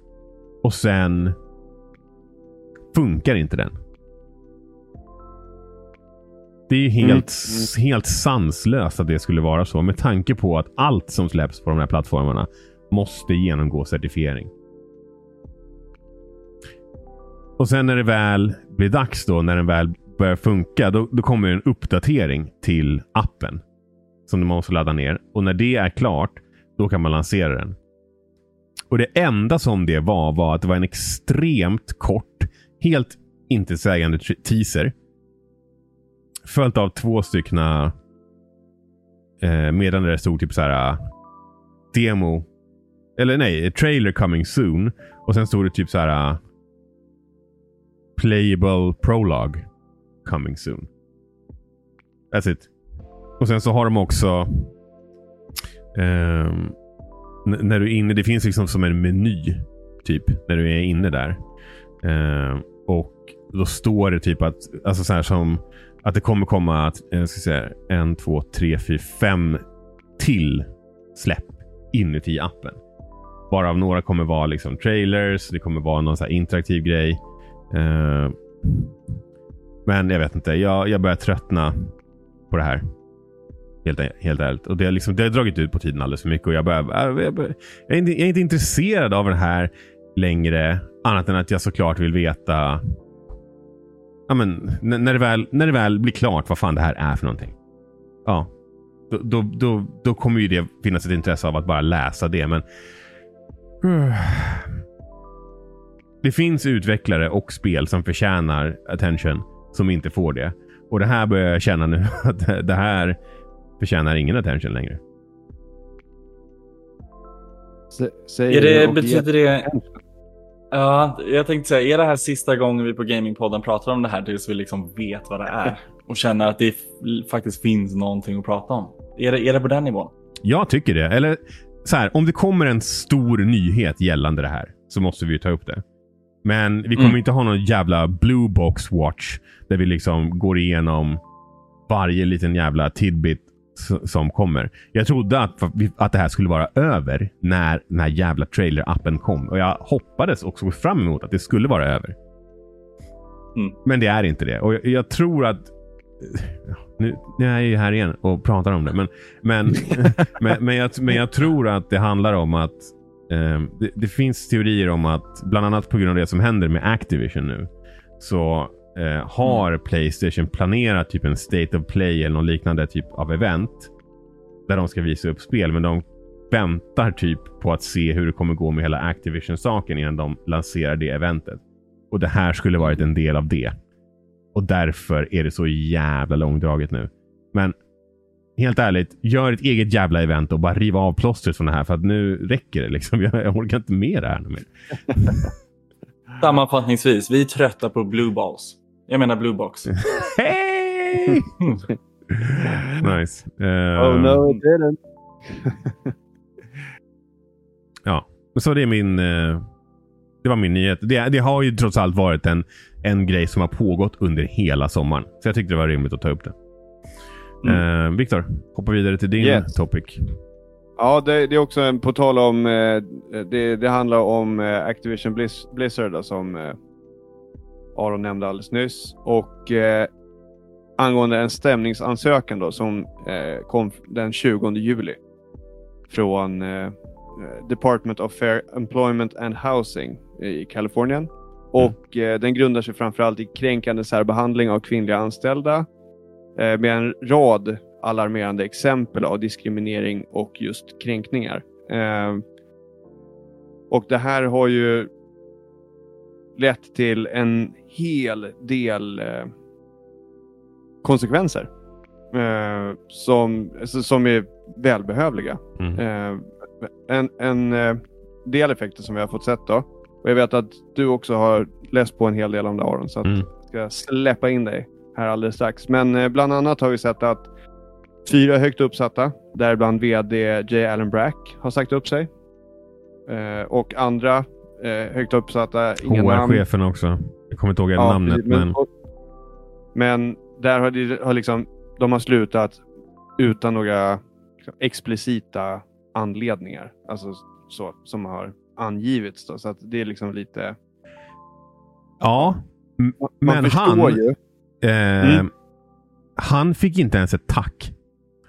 Och sen funkar inte den. Det är helt, helt sanslöst att det skulle vara så med tanke på att allt som släpps på de här plattformarna måste genomgå certifiering. Och sen när det väl blir dags då, när den väl börjar funka, då, då kommer en uppdatering till appen som man måste ladda ner. Och när det är klart, då kan man lansera den. Och det enda som det var, var att det var en extremt kort, helt intetsägande teaser. Följt av två stycken eh, medan det stod typ så här demo. Eller nej, trailer coming soon. Och sen stod det typ så här playable prologue coming soon. That's it. Och sen så har de också eh, när du är inne, det finns liksom som en meny typ när du är inne där. Eh, och då står det typ att, alltså så här som att det kommer komma att, jag ska säga, en, två, tre, fyra, fem till släpp inuti appen. Varav några kommer vara liksom trailers, det kommer vara någon så interaktiv grej. Uh, men jag vet inte, jag, jag börjar tröttna på det här. Helt, helt ärligt. Och det, har liksom, det har dragit ut på tiden alldeles för mycket. Och jag, börjar, äh, jag, börjar, jag, är inte, jag är inte intresserad av det här längre. Annat än att jag såklart vill veta ja, men, när, det väl, när det väl blir klart vad fan det här är för någonting. Ja, då, då, då, då kommer ju det finnas ett intresse av att bara läsa det. Men det finns utvecklare och spel som förtjänar attention som inte får det. Och det här börjar jag känna nu att det här förtjänar ingen attention längre. Säger är det, betyder det... Ja, jag tänkte säga, är det här sista gången vi på Gamingpodden pratar om det här tills vi liksom vet vad det är och känner att det faktiskt finns någonting att prata om? Är det, är det på den nivån? Jag tycker det. Eller så här, om det kommer en stor nyhet gällande det här så måste vi ta upp det. Men vi kommer mm. inte ha någon jävla blue box watch där vi liksom går igenom varje liten jävla tidbit som kommer. Jag trodde att, att det här skulle vara över när den här jävla trailer-appen kom. Och jag hoppades och såg fram emot att det skulle vara över. Mm. Men det är inte det. Och jag, jag tror att... Nu, nu, är jag ju här igen och pratar om det. Men, men, men, men, jag, men jag tror att det handlar om att eh, det, det, finns teorier om att bland annat på grund av det som händer med Activision nu så eh, har mm. Playstation planerat typ en State of Play eller någon liknande typ av event. Där de ska visa upp spel, men de väntar typ på att se hur det kommer gå med hela Activision-saken innan de lanserar det eventet. Och det här skulle varit en del av det. Och därför är det så jävla långdraget nu. Men helt ärligt, gör ett eget jävla event och bara riva av plåstret från det här för att nu räcker det. Liksom. Jag, jag orkar inte med det här mer. Sammanfattningsvis, vi är trötta på blue balls. Jag menar Blue Box. Hej! nice. Uh, oh no it didn't. ja, så det är min... Uh, det var min nyhet. Det, det, har ju trots allt varit en, en grej som har pågått under hela sommaren. Så jag tyckte det var rimligt att ta upp det. Mm. Uh, Viktor, hoppa vidare till din yes. topic. Ja, det, det, är också en, på tal om, det, det handlar om Activision Blizzard då, som Aron nämnde alldeles nyss. Och eh, angående en stämningsansökan då, som eh, kom den 20 juli från eh, Department of Fair Employment and Housing i Kalifornien. Mm. Och eh, den grundar sig framförallt i kränkande särbehandling av kvinnliga anställda eh, med en rad alarmerande exempel av diskriminering och just kränkningar. Eh, och det här har ju lett till en hel del eh, konsekvenser eh, som, som är välbehövliga. Mm. Eh, en en del effekter som vi har fått sett då, och jag vet att du också har läst på en hel del om det Aron, så att mm. jag ska släppa in dig här alldeles strax. Men bland annat har vi sett att fyra högt uppsatta, däribland VD J. Allen Brack, har sagt upp sig. Och andra eh, högt uppsatta. HR-chefen också. Jag kommer inte ihåg ja, namnet. Men, men... men där har, de, har liksom, de har slutat utan några liksom, explicita anledningar. Alltså så som har angivits. Då, så att det är liksom lite... Ja, men han... Ju. Eh, mm. Han fick inte ens ett tack.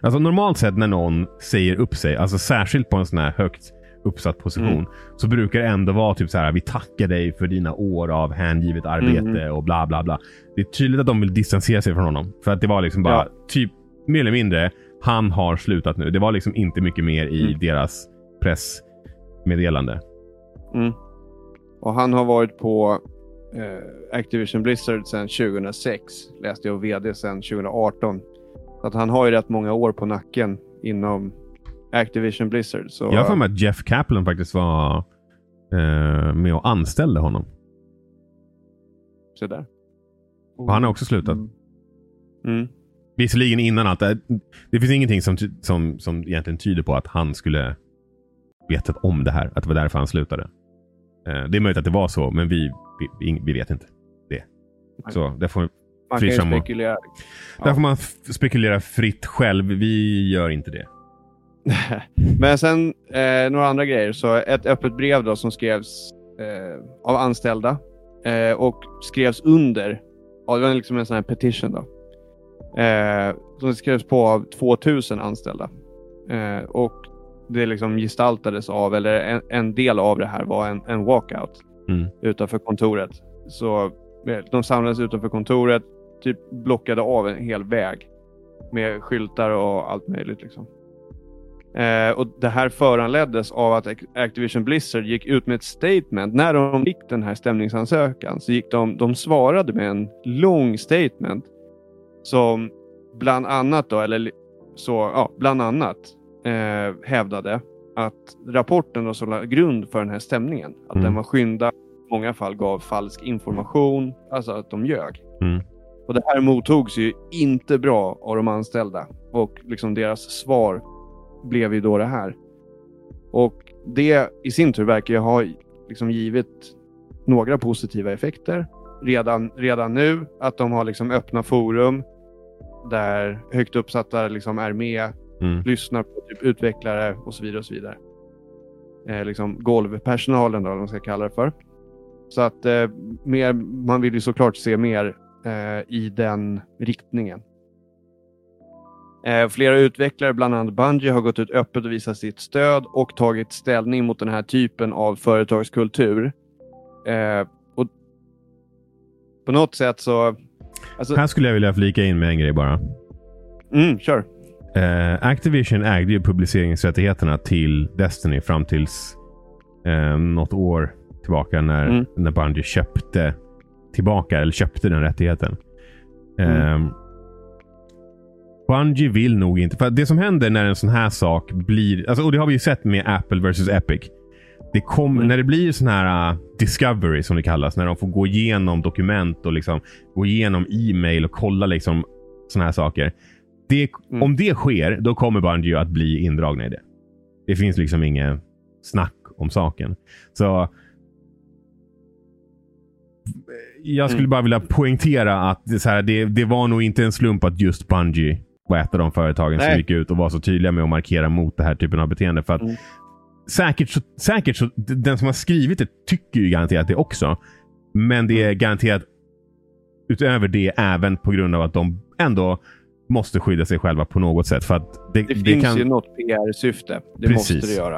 Alltså normalt sett när någon säger upp sig, alltså särskilt på en sån här högt uppsatt position. Mm. Så brukar det ändå vara typ så här. Vi tackar dig för dina år av hängivet arbete mm. och bla bla bla. Det är tydligt att de vill distansera sig från honom. För att det var liksom bara ja. typ mer eller mindre. Han har slutat nu. Det var liksom inte mycket mer i mm. deras pressmeddelande. Mm. Och han har varit på eh, Activision Blizzard sedan 2006. Läste jag VD sedan 2018. Så att han har ju rätt många år på nacken inom Activision Blizzard. Så, jag har för mig att Jeff Kaplan faktiskt var eh, med och anställde honom. Så där. Och han har också slutat. Mm. Mm. Visserligen innan allt. Det, det finns ingenting som, som, som egentligen tyder på att han skulle vetat om det här. Att det var därför han slutade. Eh, det är möjligt att det var så, men vi, vi, vi vet inte det. Så det får, Man kan ju och- spekulera. Där får man spekulera fritt själv. Vi gör inte det. Men sen eh, några andra grejer. Så ett öppet brev då som skrevs eh, av anställda eh, och skrevs under. Ja, det var liksom en sån här petition då. Eh, som skrevs på av 2000 anställda. Eh, och det liksom gestaltades av, eller en, en del av det här var en, en walkout Mm. utanför kontoret. Så eh, de samlades utanför kontoret, typ blockade av en hel väg med skyltar och allt möjligt. Liksom. Eh, och Det här föranleddes av att Ac- Activision Blizzard gick ut med ett statement. När de fick den här stämningsansökan så gick de, de svarade med en lång statement som bland annat då, eller så, ja, bland annat eh, hävdade att rapporten då som la grund för den här stämningen, att Mm. den var skynda, i många fall gav falsk information, alltså att de ljög. Mm. Och det här mottogs ju inte bra av de anställda och liksom deras svar blev ju då det här. Och det i sin tur verkar ju ha liksom givit några positiva effekter redan, redan nu. Att de har liksom öppna forum där högt uppsatta liksom är med, Mm. lyssnar på typ utvecklare och så vidare. och så vidare. Eh, liksom golvpersonalen då, vad man ska kalla det för. Så att eh, mer, man vill ju såklart se mer eh, i den riktningen. Eh, flera utvecklare, bland annat Bungie, har gått ut öppet och visat sitt stöd och tagit ställning mot den här typen av företagskultur. Eh, och på något sätt så... Alltså, Här skulle jag vilja flika in med en grej bara. mm, kör. Eh, Activision ägde ju publiceringsrättigheterna till Destiny fram tills eh, något år tillbaka när, Mm. när Bungie köpte tillbaka, eller köpte den rättigheten. Mm. Bungie vill nog inte, för det som händer när en sån här sak blir, alltså, och det har vi ju sett med Apple versus Epic. Det kom, Mm. När det blir sån här uh, discovery som det kallas, när de får gå igenom dokument och liksom gå igenom e-mail och kolla liksom såna här saker. Det, Mm. Om det sker, då kommer Bungie att bli indragna i det. Det finns liksom inget snack om saken. Så jag skulle Mm. bara vilja poängtera att det, så här, det, det var nog inte en slump att just Bungie var ett av de företagen som Nej. gick ut och var så tydliga med att markera mot den här typen av beteende. För att Mm. säkert, så, säkert så, den som har skrivit det tycker ju garanterat det också. Men det är Mm. garanterat utöver det även på grund av att de ändå måste skydda sig själva på något sätt. För att det, Det, det finns kan... ju något PR-syfte. Det Precis. måste det göra.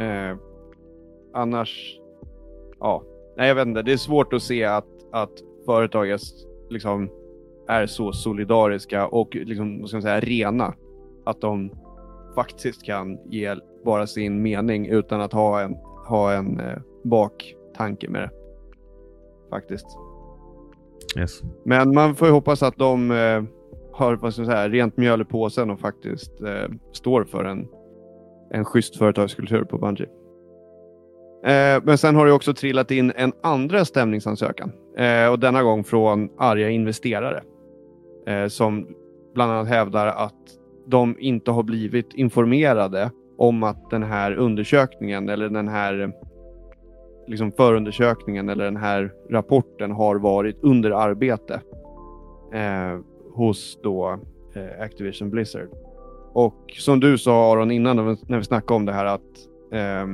Eh, annars... Ja. Nej, jag vet inte. Det är svårt att se att, att företaget liksom är så solidariska och liksom, ska man säga, rena. Att de faktiskt kan ge bara sin mening utan att ha en, ha en eh, baktanke med det. Faktiskt. Yes. Men man får ju hoppas att de eh, har vad ska jag säga, rent mjöl i påsen och faktiskt eh, står för en, en schysst företagskultur på Bungie. Eh, men sen har det också trillat in en andra stämningsansökan eh, och denna gång från arga investerare eh, som bland annat hävdar att de inte har blivit informerade om att den här undersökningen eller den här liksom förundersökningen eller den här rapporten har varit under arbete eh, hos då eh, Activision Blizzard. Och som du sa Aron innan när vi, snackade om det här att eh,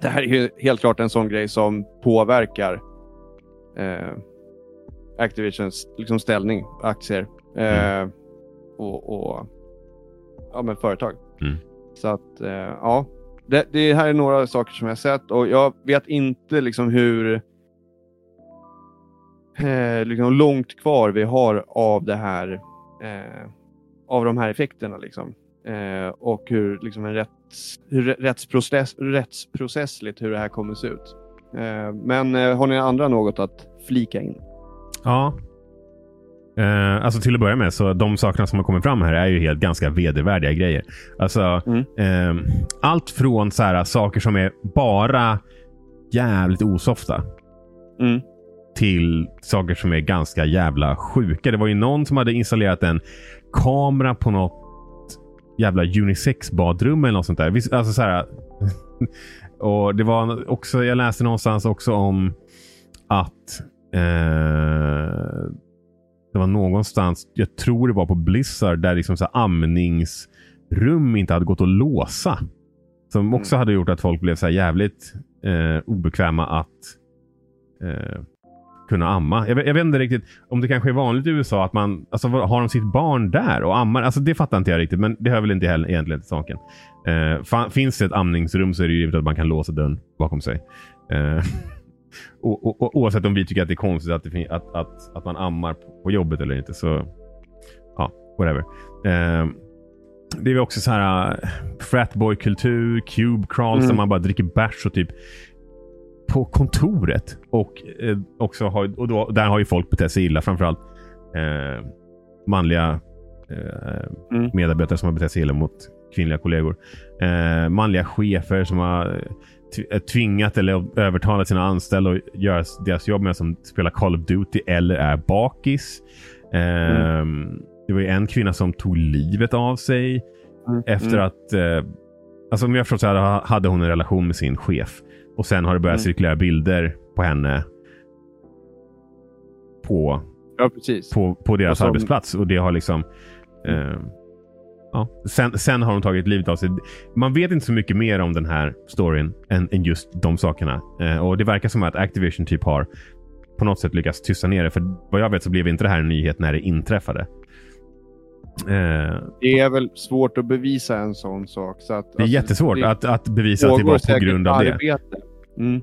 det här är ju helt klart en sån grej som påverkar eh, Activisions liksom, ställning, aktier eh, och, och ja, men företag. Mm. Så att eh, ja, det, det här är några saker som jag har sett och jag vet inte liksom hur eh, liksom långt kvar vi har av det här eh, av de här effekterna liksom. Eh, och hur liksom en rätts, hur rä- rättsprocess, rättsprocessligt hur det här kommer se ut. Eh, men har ni andra något att flika in? Ja. Eh, alltså till att börja med, så de sakerna som har kommit fram här är ju helt ganska vedervärdiga grejer. Alltså, Mm. eh, allt från så här, saker som är bara jävligt osofta Mm. till saker som är ganska jävla sjuka. Det var ju någon som hade installerat en kamera på något jävla unisex-badrum eller något sånt där. Alltså så här, och det var också, jag läste någonstans också om att eh, det var någonstans, jag tror det var på Blizzard, där liksom så här amningsrum inte hade gått att låsa. Som också hade gjort att folk blev så jävligt eh, obekväma att eh, kunna amma. Jag, vet- jag vet inte riktigt om det kanske är vanligt i USA att man alltså, har de sitt barn där och ammar. Alltså, det fattar inte jag riktigt, men det hör väl inte heller egentligen till saken. Eh, finns det ett amningsrum så är det ju givet att man kan låsa dörren bakom sig. Och, och, oavsett om vi tycker att det är konstigt att, det att, att, att man ammar på, på jobbet eller inte. Så ja, whatever. Eh, det är också så här uh, fratboy-kultur, cube crawls Mm. där man bara dricker bärs och typ på kontoret. Och, eh, också har, och då, där har ju folk betett sig illa. Framförallt eh, manliga eh, Mm. medarbetare som har betett sig illa mot kvinnliga kollegor. Eh, manliga chefer som har tvingat eller övertalat sina anställda att göra deras jobb med som spelar Call of Duty eller är bakis. Eh, Det var ju en kvinna som tog livet av sig Mm. efter Mm. att... Eh, alltså om jag förstått så här, hade hon en relation med sin chef. Och sen har det börjat Mm. cirkulera bilder på henne på, Ja, på, på deras Och som- arbetsplats. Och det har liksom... Eh, ja. sen, sen har hon tagit livet av sig. Man vet inte så mycket mer om den här storyn än, än just de sakerna. Eh, och Det verkar som att Activision typ har på något sätt lyckats tysta ner det. För vad jag vet så blev inte det här en nyhet när det inträffade. Eh, Det är väl svårt att bevisa en sån sak. Så att, det är jättesvårt det att, att bevisa att det var på grund av det. arbete. Mm.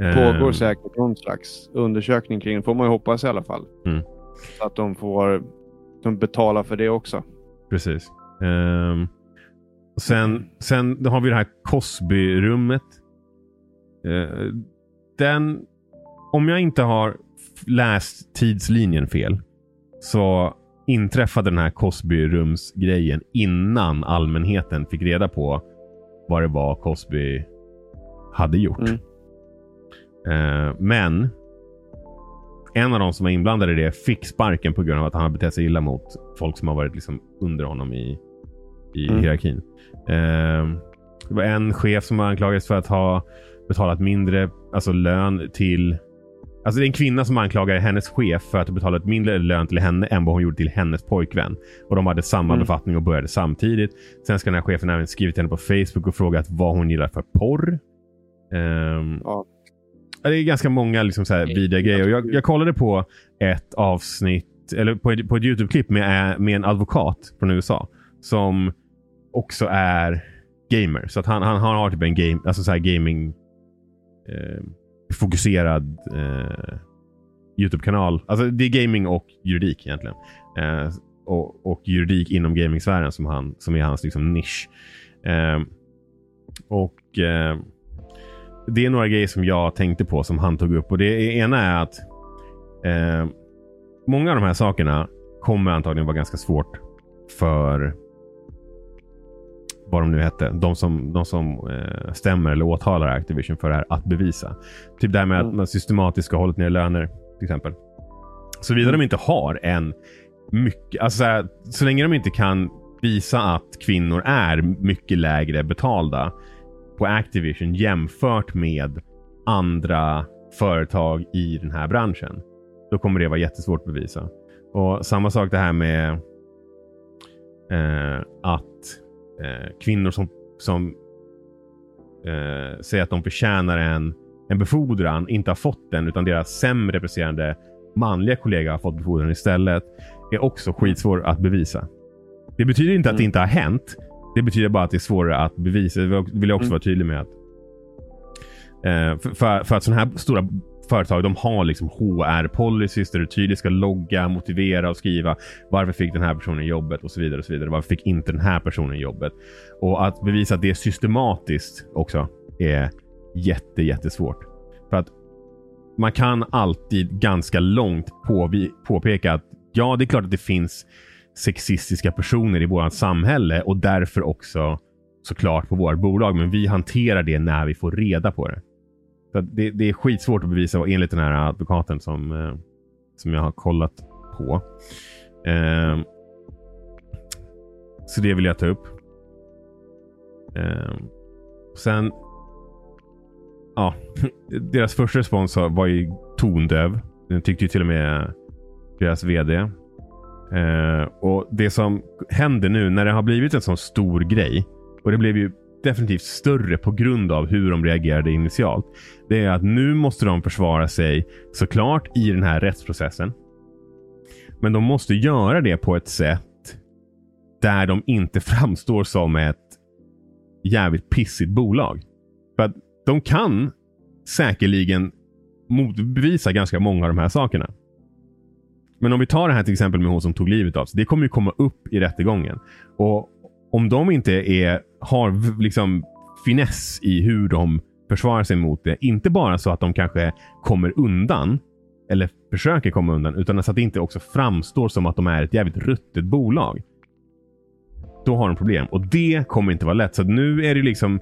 Eh, pågår säkert någon slags undersökning kring det. får man ju hoppas i alla fall. Mm. Så att de får de betala för det också. Precis. Och sen, sen har vi det här Cosby-rummet. Eh, den, om jag inte har läst tidslinjen fel så inträffade den här Cosby-rums-grejen innan allmänheten fick reda på vad det var Cosby hade gjort. Mm. Eh, men en av de som var inblandade i det fick sparken på grund av att han har betett sig illa mot folk som har varit liksom under honom i, i Mm. hierarkin. Eh, det var en chef som anklagades för att ha betalat mindre alltså lön till... Alltså det är en kvinna som anklagar hennes chef för att ha betalat mindre lön till henne än vad hon gjorde till hennes pojkvän. Och de hade samma Mm. befattning och började samtidigt. Sen ska den här chefen även skrivit till henne på Facebook och frågat vad hon gillar för porr. Ja. Ja, Det är ganska många liksom så här vidriga grejer. Och jag, jag kollade på ett avsnitt, eller på ett, på ett YouTube-klipp med, med en advokat från USA. Som också är gamer. Så att han, han, han har typ en game, alltså så här gaming eh, fokuserad eh, YouTube-kanal. Alltså det är gaming och juridik egentligen. Eh, och, och juridik inom gamingsfären som, han, som är hans liksom, nisch. Eh, och eh, det är några grejer som jag tänkte på som han tog upp. Och Det ena är att eh, många av de här sakerna kommer antagligen vara ganska svårt för vad de nu hette. De som, de som eh, stämmer eller åtalar Activision för det här att bevisa. Typ det här med att Mm. man systematiskt ska ha hållit ner löner till exempel. Såvida Mm. de inte har en mycket, alltså så, här, så länge de inte kan visa att kvinnor är mycket lägre betalda på Activision jämfört med andra företag i den här branschen. Då kommer det vara jättesvårt att bevisa. Och Samma sak det här med eh, att eh, kvinnor som, som eh, säger att de förtjänar en, en befordran inte har fått den utan deras sämre presterande manliga kollega har fått befordran istället är också skitsvår att bevisa. Det betyder inte att det Mm. inte har hänt. Det betyder bara att det är svårare att bevisa. Det vill jag också Mm. vara tydlig med. att Eh, för, för, för att sådana här stora företag de har liksom HR-policies där du tydligt ska logga, motivera och skriva varför fick den här personen jobbet och så vidare. och så vidare. Varför fick inte den här personen jobbet? Och att bevisa att det är systematiskt också är jätte, jättesvårt. För att man kan alltid ganska långt på, påpeka att ja, det är klart att det finns sexistiska personer i vårt samhälle och därför också såklart på vårt bolag. Men vi hanterar det när vi får reda på det. Det, det är skitsvårt att bevisa och enligt den här advokaten som, eh, som jag har kollat på. Eh, så det vill jag ta upp. Eh, sen ja, deras första respons var ju tondöv. Den tyckte ju till och med deras VD. Eh, och Det som händer nu när det har blivit en sån stor grej och det blev ju definitivt större på grund av hur de reagerade initialt. Det är att nu måste de försvara sig såklart i den här rättsprocessen. Men de måste göra det på ett sätt där de inte framstår som ett jävligt pissigt bolag. För att de kan säkerligen motbevisa ganska många av de här sakerna. Men om vi tar det här till exempel med hon som tog livet av sig. Det kommer ju komma upp i rättegången. Och om de inte är, har liksom finess i hur de försvarar sig mot det. Inte bara så att de kanske kommer undan eller försöker komma undan, utan så att det inte också framstår som att de är ett jävligt ruttet bolag. Då har de problem och det kommer inte vara lätt. Så nu är det liksom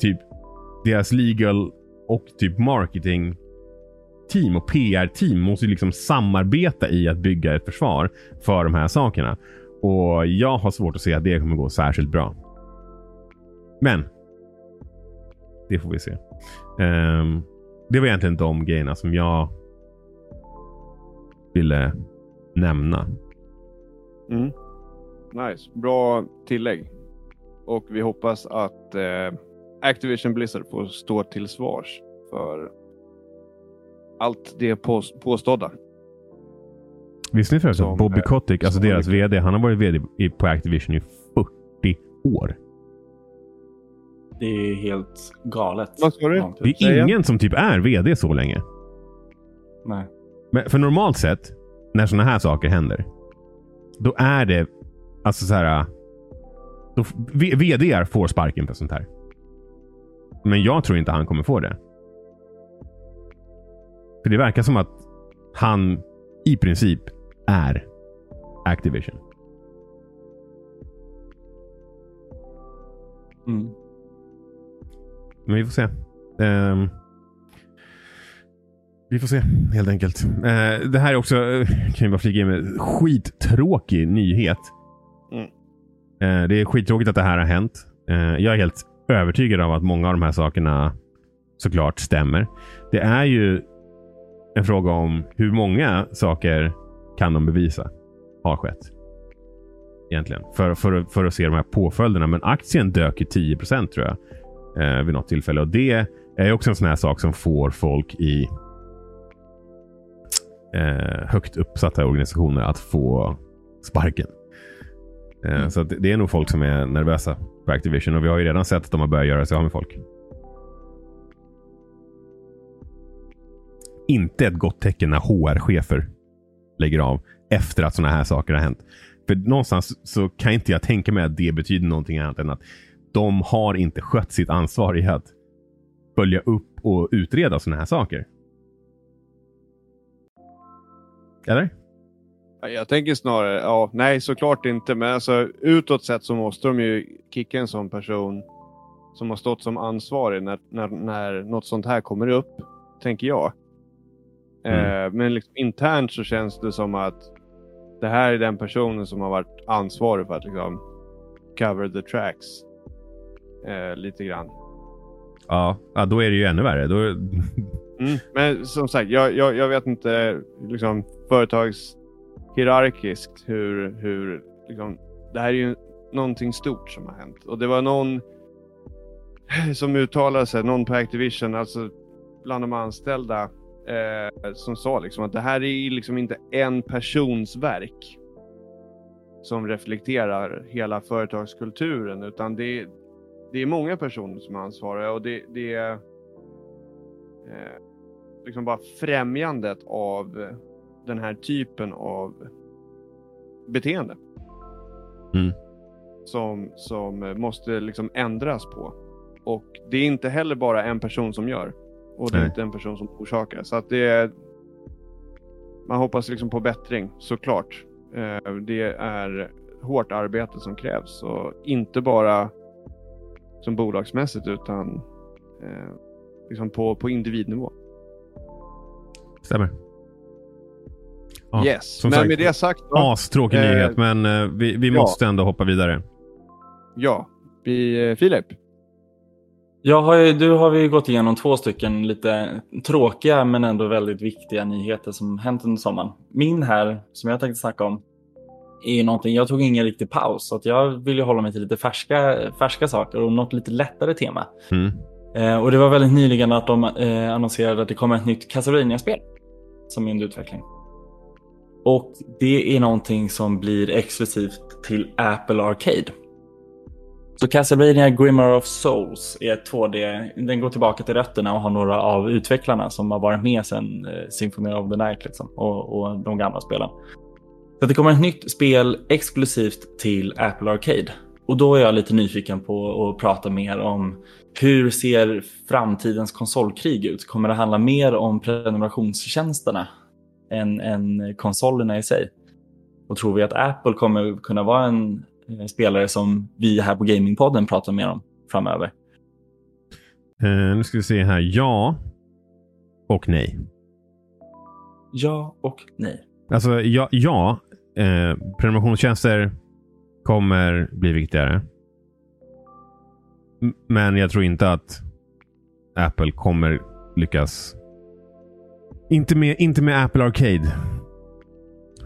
typ deras legal och typ marketing team och PR-team måste liksom samarbeta i att bygga ett försvar för de här sakerna. Och jag har svårt att se att det kommer gå särskilt bra. Men. Det får vi se. Um, det var egentligen de grejerna som jag ville nämna. Mm. Nice. Bra tillägg. Och vi hoppas att eh, Activision Blizzard får stå till svars för allt det påstådda. Visste ni förresten att Bobby Kotick, alltså deras VD, han har varit VD på Activision i 40 år. Det är helt galet. Vad sa du? Det är ingen som typ är VD så länge. Nej. Men för normalt sett, när sådana här saker händer, då är det alltså så här. Då, VD får sparken för sånt här. Men jag tror inte han kommer få det. För det verkar som att han i princip är Activision. Mm. Men vi får se. Um, vi får se helt enkelt. Uh, det här är också, uh, kan jag bara flika in med, skittråkig nyhet. Mm. Uh, det är skittråkigt att det här har hänt. jag är helt övertygad om att många av de här sakerna såklart stämmer. Det är ju en fråga om hur många saker kan de bevisa har skett. Egentligen. För, för, för att se de här påföljderna. Men aktien dök ju 10% tror jag. Eh, vid något tillfälle. Och det är också en sån här sak som får folk i eh, högt uppsatta organisationer att få sparken. Eh, mm. Så det är nog folk som är nervösa på Activision. Och vi har ju redan sett att de har börjat göra sig av med folk. inte ett gott tecken när HR-chefer lägger av efter att sådana här saker har hänt. För någonstans så kan inte jag tänka mig att det betyder någonting annat än att de har inte skött sitt ansvar i att följa upp och utreda sådana här saker. Eller? Jag tänker snarare, ja, nej såklart inte. Men alltså utåt sett så måste de ju kicka en sån person som har stått som ansvarig när, när, när något sånt här kommer upp. Tänker jag. Mm. Eh, men liksom, internt så känns det som att det här är den personen som har varit ansvarig för att liksom, cover the tracks. Eh, lite grann. Ja, ja, då är det ju ännu värre. Då... mm, men som sagt, jag, jag, jag vet inte liksom, företagshierarkiskt hur, hur liksom, det här är ju någonting stort som har hänt. Och det var någon som uttalade sig, någon på Activision, alltså bland de anställda eh, som sa liksom att det här är liksom inte en persons verk som reflekterar hela företagskulturen utan det är, det är många personer som är ansvariga och det, det är eh, liksom bara främjandet av den här typen av beteende. Mm. Som, som måste liksom ändras på. Och det är inte heller bara en person som gör. Och det är Nej. inte en person som orsakar. Så att det är... Man hoppas liksom på bättring, såklart. Eh, det är hårt arbete som krävs. Och inte bara som bolagsmässigt utan eh, liksom på, på individnivå. Stämmer. Ja, yes, men sagt, med det sagt. Då, astråkig eh, nyhet, men eh, vi, vi ja. måste ändå hoppa vidare. Ja, vi, eh, Filip. Jag har ju, du har vi gått igenom två stycken lite tråkiga men ändå väldigt viktiga nyheter som hänt under sommaren. Min här, som jag tänkte snacka om, är ju någonting, jag tog ingen riktig paus så att jag vill ju hålla mig till lite färska, färska saker och något lite lättare tema. Mm. Eh, och det var väldigt nyligen att de eh, annonserade att det kommer ett nytt Castlevania-spel som är under utveckling. Och det är någonting som blir exklusivt till Apple Arcade. Så Castlevania Grimmer of Souls är 2D. Den går tillbaka till rötterna och har några av utvecklarna som har varit med sedan eh, Symphony of the Night liksom, och, och de gamla spelen. Så det kommer ett nytt spel exklusivt till Apple Arcade. Och då är jag lite nyfiken på att prata mer om hur ser framtidens konsolkrig ut? Kommer det handla mer om prenumerationstjänsterna än, än konsolerna i sig? Och tror vi att Apple kommer kunna vara en eh, spelare som vi här på Gamingpodden pratar mer om framöver? Eh, nu ska vi se här. Ja och nej. Ja och nej. Alltså ja, ja eh, prenumerationstjänster kommer bli viktigare. Men jag tror inte att Apple kommer lyckas. Inte med, inte med Apple Arcade.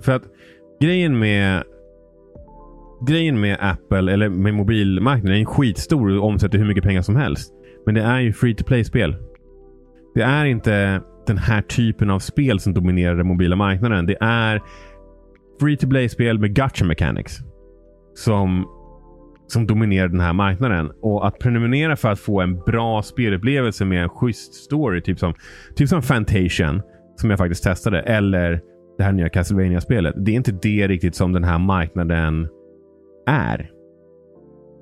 För att grejen med grejen med Apple, eller med mobilmarknaden, är skitstor och omsätter hur mycket pengar som helst. Men det är ju free to play-spel. Det är inte den här typen av spel som dominerar den mobila marknaden. Det är free to play-spel med gacha mechanics. Som, som dominerar den här marknaden. Och att prenumerera för att få en bra spelupplevelse med en schysst story. Typ som, typ som Fantation. Som jag faktiskt testade. Eller det här nya castlevania spelet Det är inte det riktigt som den här marknaden är.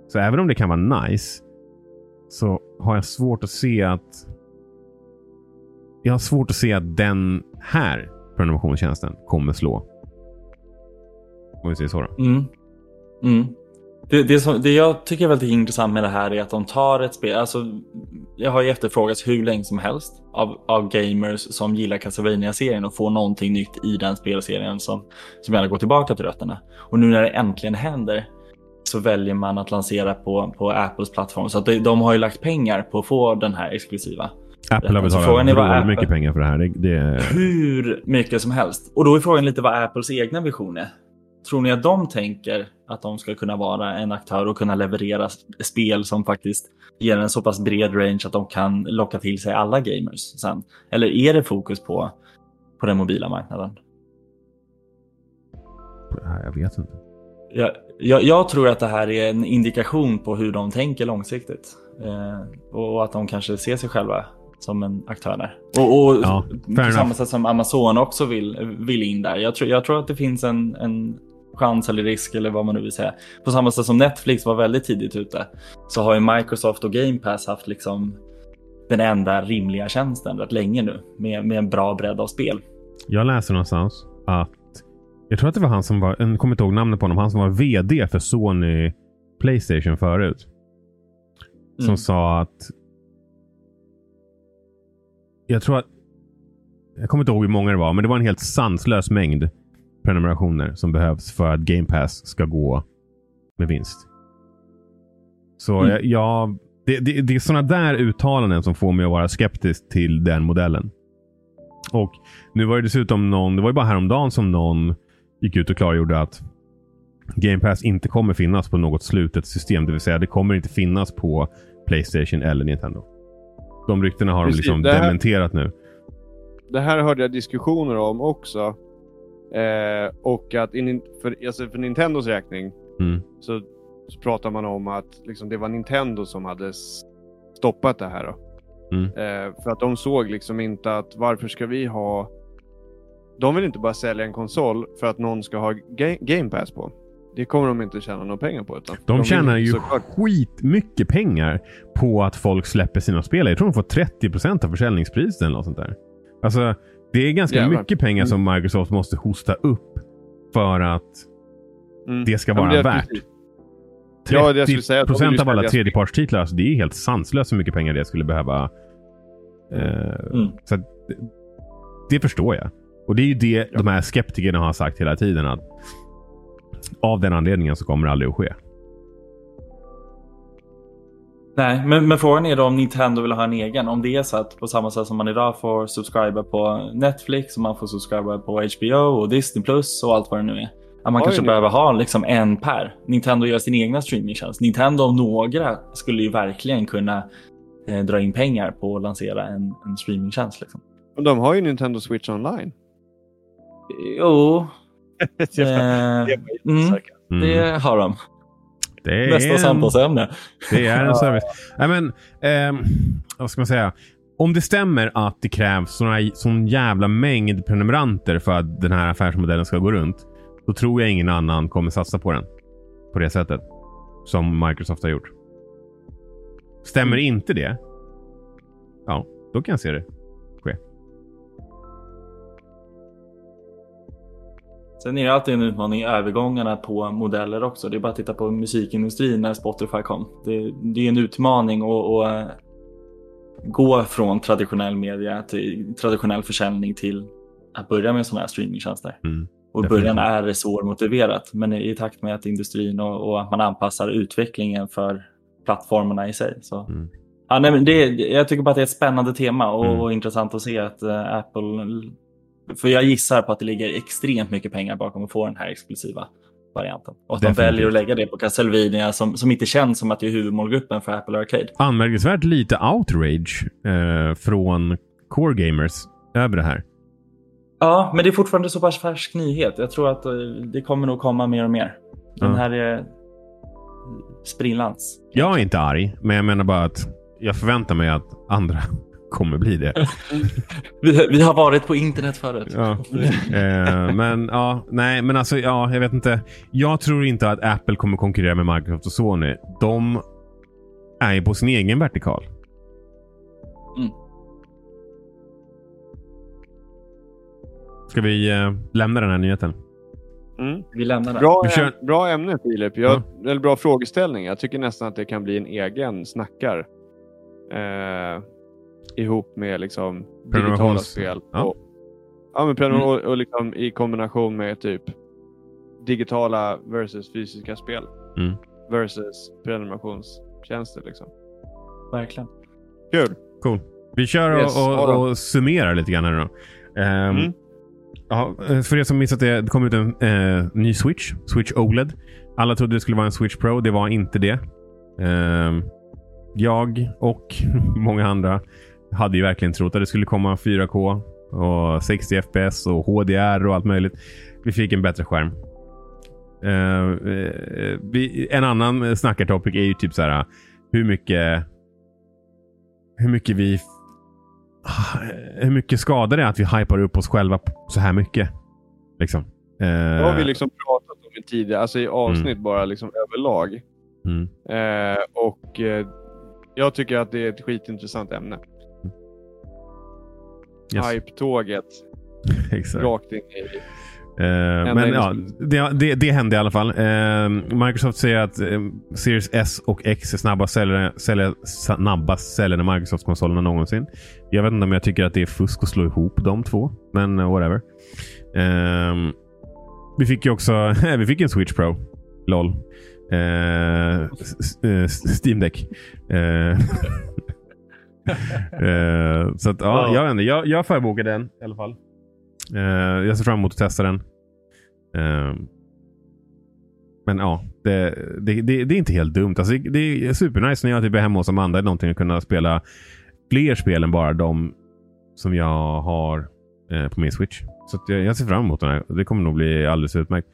Så även om det kan vara nice. Så har jag svårt att se att jag har svårt att se att den här prenumerationstjänsten kommer slå. Om vi säger så. Mm. Mm. Det, det, som, det jag tycker är väldigt intressant med det här är att de tar ett spel, alltså jag har ju efterfrågats hur länge som helst av, av gamers som gillar Castlevania-serien och får någonting nytt i den spelserien som, som gärna går tillbaka till rötterna. Och nu när det äntligen händer så väljer man att lansera på, på Apples plattform. Så att de, de har ju lagt pengar på att få den här exklusiva. Apple har Så frågan är vad betalat Apple- mycket pengar för det här. Det, det, Hur mycket som helst. Och då är frågan lite vad Apples egna vision är. Tror ni att de tänker att de ska kunna vara en aktör och kunna leverera spel som faktiskt ger en så pass bred range att de kan locka till sig alla gamers sen? Eller är det fokus på, på den mobila marknaden? Jag vet inte. Jag, jag, jag tror att det här är en indikation på hur de tänker långsiktigt. Eh, och att de kanske ser sig själva som en aktör där. Och, och Ja, på samma sätt som Amazon också vill, vill in där. Jag tror, jag tror att det finns en, en chans eller risk eller vad man nu vill säga. På samma sätt som Netflix var väldigt tidigt ute så har ju Microsoft och Game Pass haft liksom den enda rimliga tjänsten rätt länge nu med, med en bra bredd av spel. Jag läser någonstans att jag tror att det var han som var, jag kommer inte ihåg namnet på honom, han som var VD för Sony Playstation förut. Som Mm. sa att jag tror att jag kommer inte ihåg hur många det var, men det var en helt sanslös mängd prenumerationer som behövs för att Game Pass ska gå med vinst. Så Mm. jag, jag, det, det, det är sådana där uttalanden som får mig att vara skeptisk till den modellen. Och nu var det dessutom någon, det var ju bara häromdagen som någon gick ut och klargjorde att Game Pass inte kommer finnas på något slutet system. Det vill säga det kommer inte finnas på Playstation eller Nintendo. De ryktena har de Precis, liksom det här- dementerat nu. Det här hörde jag diskussioner om också. Eh, och att in, för, alltså för Nintendos räkning Mm. så, så pratar man om att liksom, det var Nintendo som hade stoppat det här. Då. Mm. Eh, för att de såg liksom inte att varför ska vi ha... De vill inte bara sälja en konsol för att någon ska ha ga- Game Pass på. Det kommer de inte tjäna några pengar på. Utan De vill tjänar ju såklart- skitmycket pengar på att folk släpper sina spel. Jag tror de får 30% av försäljningspriset eller något sånt där. Alltså, det är ganska Jävlar. mycket pengar som Microsoft måste hosta upp för att Mm. det ska Ja, vara det- värt. Ja, det jag skulle säga, de vill ju procent av alla tredjepartstitlar. Alltså det är helt sanslöst hur mycket pengar det skulle behöva. Eh, Mm. Så att, det, förstår jag. Och det är ju det de här skeptikerna har sagt hela tiden. att Av den anledningen så kommer det aldrig att ske. Nej, men, men frågan är då om Nintendo vill ha en egen. Om det är så att på samma sätt som man idag får subscriba på Netflix och man får subscriba på HBO och Disney Plus och allt vad det nu är. Att man Oj, kanske nu- behöver ha liksom en per. Nintendo gör sin egna streamingtjänst. Nintendo om några skulle ju verkligen kunna eh, dra in pengar på att lansera en, en streamingtjänst. Liksom. Och de har ju Nintendo Switch online. Jo, Det eh, mm, jättestarka. Mm. det har de. Det är Nästa en- samtalsämne. Det är en service. Nej, men, ehm, vad ska man säga? Om det stämmer att det krävs såna, sån jävla mängd prenumeranter för att den här affärsmodellen ska gå runt. Då tror jag ingen annan kommer satsa på den. På det sättet. Som Microsoft har gjort. Stämmer inte det? Ja, då kan jag se det Sen är det alltid en utmaning i övergångarna på modeller också. Det är bara att titta på musikindustrin när Spotify kom. Det, det är en utmaning att, att gå från traditionell media till traditionell försäljning till att börja med sådana här streamingtjänster. Mm. Och i början är det svårmotiverat, men i takt med att industrin och, och att man anpassar utvecklingen för plattformarna i sig. Så. Mm. Ja, nej, men det, jag tycker bara att det är ett spännande tema och, Mm. och intressant att se att eh, Apple... För jag gissar på att det ligger extremt mycket pengar bakom att få den här exklusiva varianten. Och att de Definitivt. väljer att lägga det på Castlevania som, som inte känns som att det är huvudmålgruppen för Apple Arcade. Anmärkningsvärt lite outrage eh, från core gamers över det här. Ja, men det är fortfarande så pass färsk nyhet. Jag tror att eh, det kommer nog komma mer och mer. Den Ja. här är sprillans. Jag är inte arg, men jag menar bara att jag förväntar mig att andra kommer bli det. Vi, vi har varit på internet förut. Ja. Eh, men ja, nej, men alltså ja, jag vet inte. Jag tror inte att Apple kommer konkurrera med Microsoft och Sony. De är ju på sin egen vertikal. Mm. Ska vi eh, lämna den här nyheten? Mm. Vi lämnar det. Bra, kör- äm- bra ämne Filip. Jag, Eller bra frågeställning. Jag tycker nästan att det kan bli en egen snackar. Eh, ihop med liksom digitala spel. ja. Och, ja, men prenumer- Mm. och, och liksom i kombination med typ digitala versus fysiska spel. Mm. Versus prenumerationstjänster. Liksom. Verkligen. Kul! Cool. Vi kör Yes, och, ha och, och summerar lite grann här nu då. Ehm, Mm. ja, eh, för er som missat det, det kom ut en eh, ny Switch. Switch OLED. Alla trodde det skulle vara en Switch Pro. Det var inte det. Ehm, jag och många andra hade ju verkligen trott att det skulle komma 4K och 60 FPS och HDR och allt möjligt. Vi fick en bättre skärm. Eh, vi, en annan snackartopic är ju typ så här hur mycket hur mycket vi hur mycket skadar det att vi hypar upp oss själva så här mycket? Liksom. Det har vi Eh, liksom pratat om i tidigare, alltså i avsnitt bara liksom överlag. mm. Och jag tycker att det är ett skitintressant ämne. Yes. Hype-tåget Exakt. rakt in i... Eh, men ja, det, det, det hände i alla fall. Eh, Microsoft säger att eh, Series S och X är snabbast säljare, säljare, snabbast säljande Microsoft-konsolerna någonsin. Jag vet inte om jag tycker att det är fusk att slå ihop de två, men whatever. Eh, vi fick ju också vi fick en Switch Pro. LOL. Eh, Steam Deck. Eh, så att, ja, Ja. jag, jag, jag förbokar den i alla fall. Eh, jag ser fram emot att testa den. Eh, men ja, det, det, det, det är inte helt dumt. Alltså, det, det är supernice när jag typ är hemma hos Amanda eller någonting att kunna spela fler spel än bara de som jag har eh, på min Switch. Så jag, jag ser fram emot den här. Det kommer nog bli alldeles utmärkt.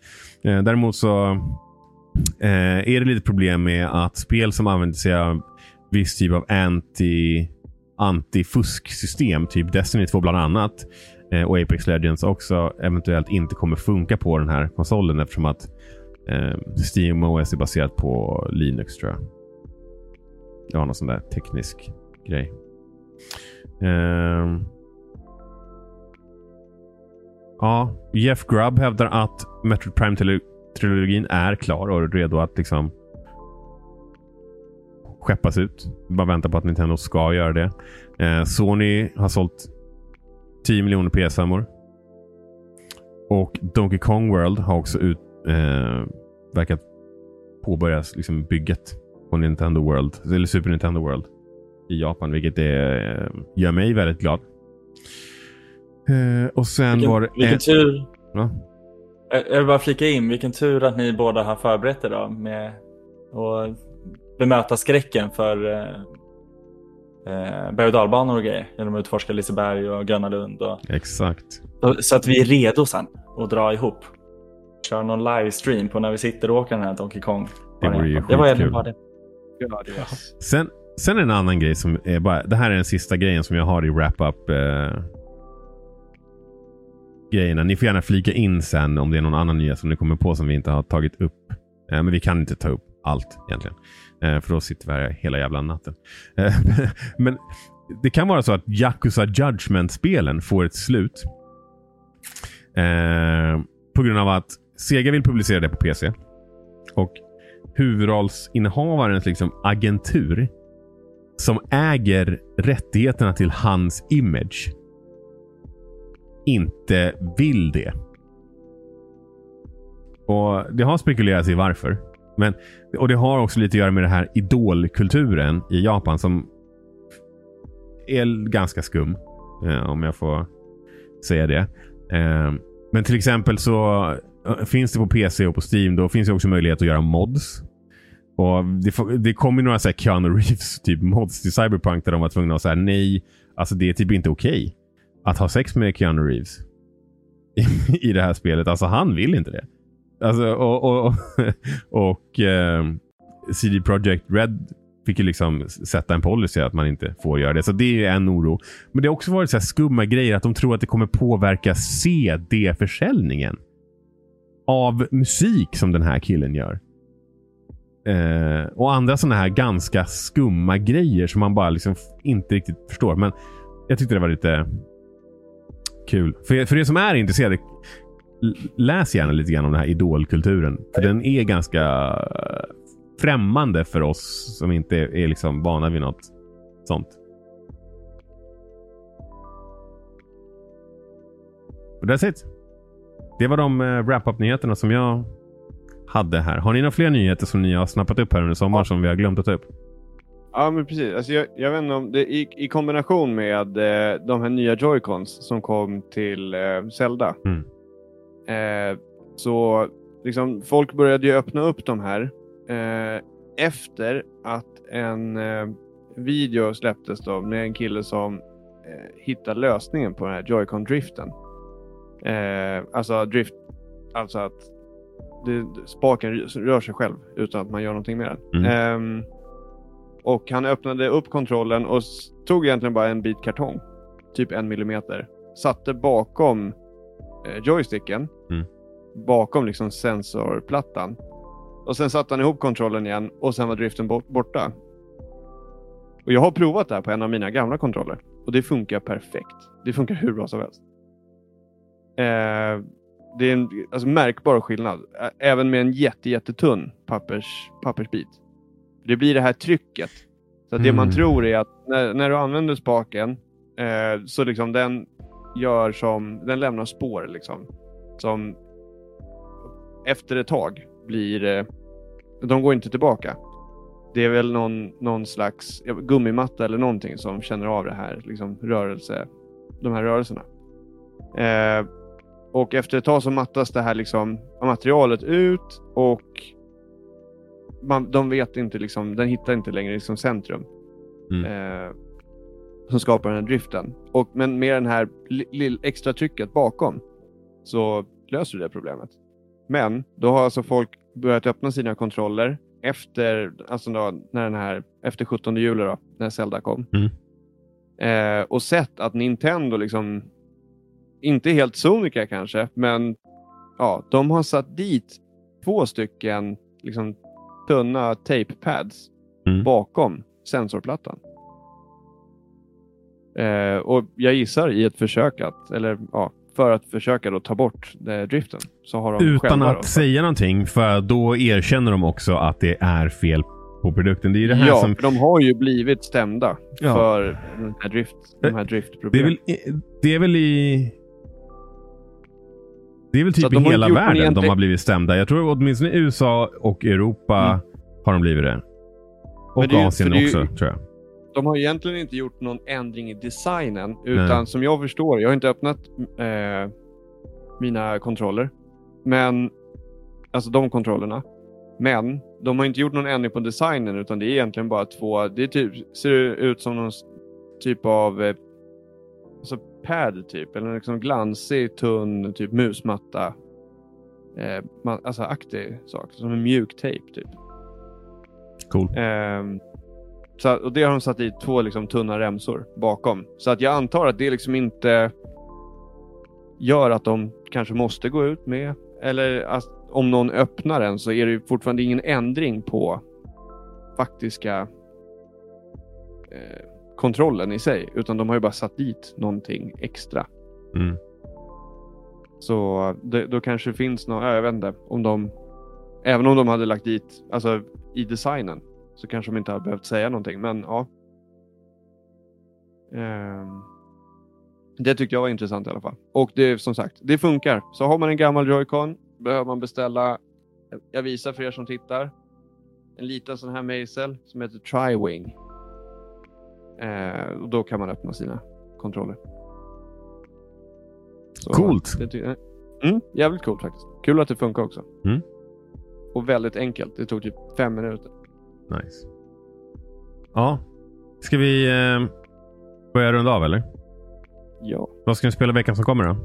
Eh, däremot så eh, är det lite problem med att spel som använder sig av viss typ av anti antifusksystem, typ Destiny 2 bland annat, eh, och Apex Legends också, eventuellt inte kommer funka på den här konsolen eftersom att eh, Steam OS är baserat på Linux tror jag. Det var någon sån där teknisk grej. Eh, ja, Jeff Grubb hävdar att Metroid Prime-trilogin är klar och redo att liksom skeppas ut. Bara vänta på att Nintendo ska göra det. Eh, Sony har sålt 10 miljoner PS5-or. Och Donkey Kong World har också ut, eh, verkat påbörjas liksom bygget på Nintendo World, eller Super Nintendo World i Japan, vilket är, gör mig väldigt glad. Eh, och sen Vilken, var det... vilken en- tur. Va? Jag vill bara flika in, vilken tur att ni båda har förberett er då med att bemöta skräcken för eh, eh, berg och dalbanor och grejer. Genom att utforska Liseberg och Gröna Lund. Och, Exakt. så- så att vi är redo sen att dra ihop. Kör någon livestream på när vi sitter och åker den här Donkey Kong. Det vore ju Det var egentligen skitkul. bara det. Ja, det är- Sen, sen en annan grej som är bara... Det här är den sista grejen som jag har i wrap-up. Eh, grejerna. Ni får gärna flika in sen om det är någon annan nyhet som ni kommer på som vi inte har tagit upp. Eh, men vi kan inte ta upp allt egentligen. Eh, för då sitter vi här hela jävla natten. Eh, men det kan vara så att Yakuza Judgment-spelen får ett slut. Eh, på grund av att Sega vill publicera det på PC. Och huvudrollsinnehavarens liksom agentur som äger rättigheterna till hans image inte vill det. Och Det har spekulerats i varför. Men, och Det har också lite att göra med den här idolkulturen i Japan som är ganska skum. Eh, om jag får säga det. Eh, men till exempel så eh, finns det på PC och på Steam. Då finns det också möjlighet att göra mods. Och det, det kom ju några så här Keanu Reeves typ mods till Cyberpunk där de var tvungna att säga nej. Alltså det är typ inte okej att ha sex med Keanu Reeves i, i det här spelet. Alltså han vill inte det. Alltså, och och, och eh, CD Projekt Red fick ju liksom sätta en policy att man inte får göra det. Så det är ju en oro. Men det har också varit så här skumma grejer att de tror att det kommer påverka CD-försäljningen av musik som den här killen gör. Eh, och andra sådana här ganska skumma grejer som man bara liksom inte riktigt förstår. Men jag tyckte det var lite kul. För, för er som är intresserade, läs gärna lite grann om den här idolkulturen. För den är ganska eh, främmande för oss som inte är, är liksom vana vid något sånt. Och that's it. Det var de uh, wrap-up-nyheterna som jag hade här. Har ni några fler nyheter som ni har snappat upp här under sommaren som vi har glömt att ta upp? Ja, men precis. Alltså, jag, jag vet inte om det i, i kombination med eh, de här nya Joy-Cons som kom till eh, Zelda. Mm. Eh, så liksom, folk började ju öppna upp de här eh, efter att en eh, video släpptes då med en kille som eh, hittade lösningen på den här Joy-Con-driften. Eh, alltså drift, alltså att det, spaken rör sig själv utan att man gör någonting med den. Mm. Ehm, och han öppnade upp kontrollen och tog egentligen bara en bit kartong. Typ en millimeter. Satte bakom joysticken. Mm. Bakom liksom sensorplattan. Och sen satte han ihop kontrollen igen och sen var driften bort, borta. Och jag har provat det här på en av mina gamla kontroller. Och det funkar perfekt. Det funkar hur bra som helst. Eh, det är en alltså, märkbar skillnad. Även med en jätte, jättetunn pappers, pappersbit. Det blir det här trycket. Så att det man Mm. tror är att när, när du använder spaken eh, så liksom den gör som, den lämnar spår liksom. Som efter ett tag blir, eh, de går inte tillbaka. Det är väl någon, någon slags gummimatta eller någonting som känner av det här, liksom rörelse, de här rörelserna. Eh, och efter ett tag så mattas det här liksom, materialet ut och man, de vet inte, liksom, den hittar inte längre liksom centrum. Mm. Eh, som skapar den här driften. Och, men med den här extra trycket bakom så löser du det problemet. Men då har alltså folk börjat öppna sina kontroller efter, alltså då, när den här, efter 17 juli då, när Zelda kom. Mm. Eh, och sett att Nintendo liksom, inte helt sonika kanske, men ja, de har satt dit två stycken liksom, tunna tape pads Mm. bakom sensorplattan. Eh, och jag gissar i ett försök att, eller ja, för att försöka då ta bort eh, driften. Så har de Utan att då, säga någonting, för då erkänner de också att det är fel på produkten. Det är ju det här ja, som... de har ju blivit stämda Ja. för den här drift, de här Det är driftproblemen. väl, det är väl i... Det är väl typ i de hela världen de egentlig- har blivit stämda. Jag tror åtminstone i USA och Europa Mm. har de blivit det. Och det ju- Asien ju- också, tror jag. De har egentligen inte gjort någon ändring i designen, utan som jag förstår, jag har inte öppnat eh, mina kontroller, men alltså de kontrollerna. Men de har inte gjort någon ändring på designen, utan det är egentligen bara två, det typ, ser ut som någon typ av eh, alltså pad typ, eller liksom glansig, tunn, typ musmatta. Eh, man, alltså aktig sak, som en mjuk tejp typ. Cool. Ehm, så, och det har de satt i två liksom, tunna remsor bakom. Så att jag antar att det liksom inte gör att de kanske måste gå ut med. Eller att om någon öppnar den så är det fortfarande ingen ändring på faktiska eh, kontrollen i sig. Utan de har ju bara satt dit någonting extra. Mm. Så det, då kanske det finns något, ja, jag vet inte, om de, även om de hade lagt dit, alltså i designen, så kanske de inte hade behövt säga någonting, men ja. Ehm, det tyckte jag var intressant i alla fall. Och det som sagt, det funkar. Så har man en gammal Joy-Con behöver man beställa, jag visar för er som tittar, en liten sån här mejsel som heter Triwing. Eh, och då kan man öppna sina kontroller. Så, Coolt. Det ty- mm, jävligt coolt faktiskt. Kul att det funkar också. Mm. Och väldigt enkelt. Det tog typ fem minuter. Nice. Ja. Ska vi eh, börja runda av eller? Ja. Vad ska ni spela veckan som kommer då?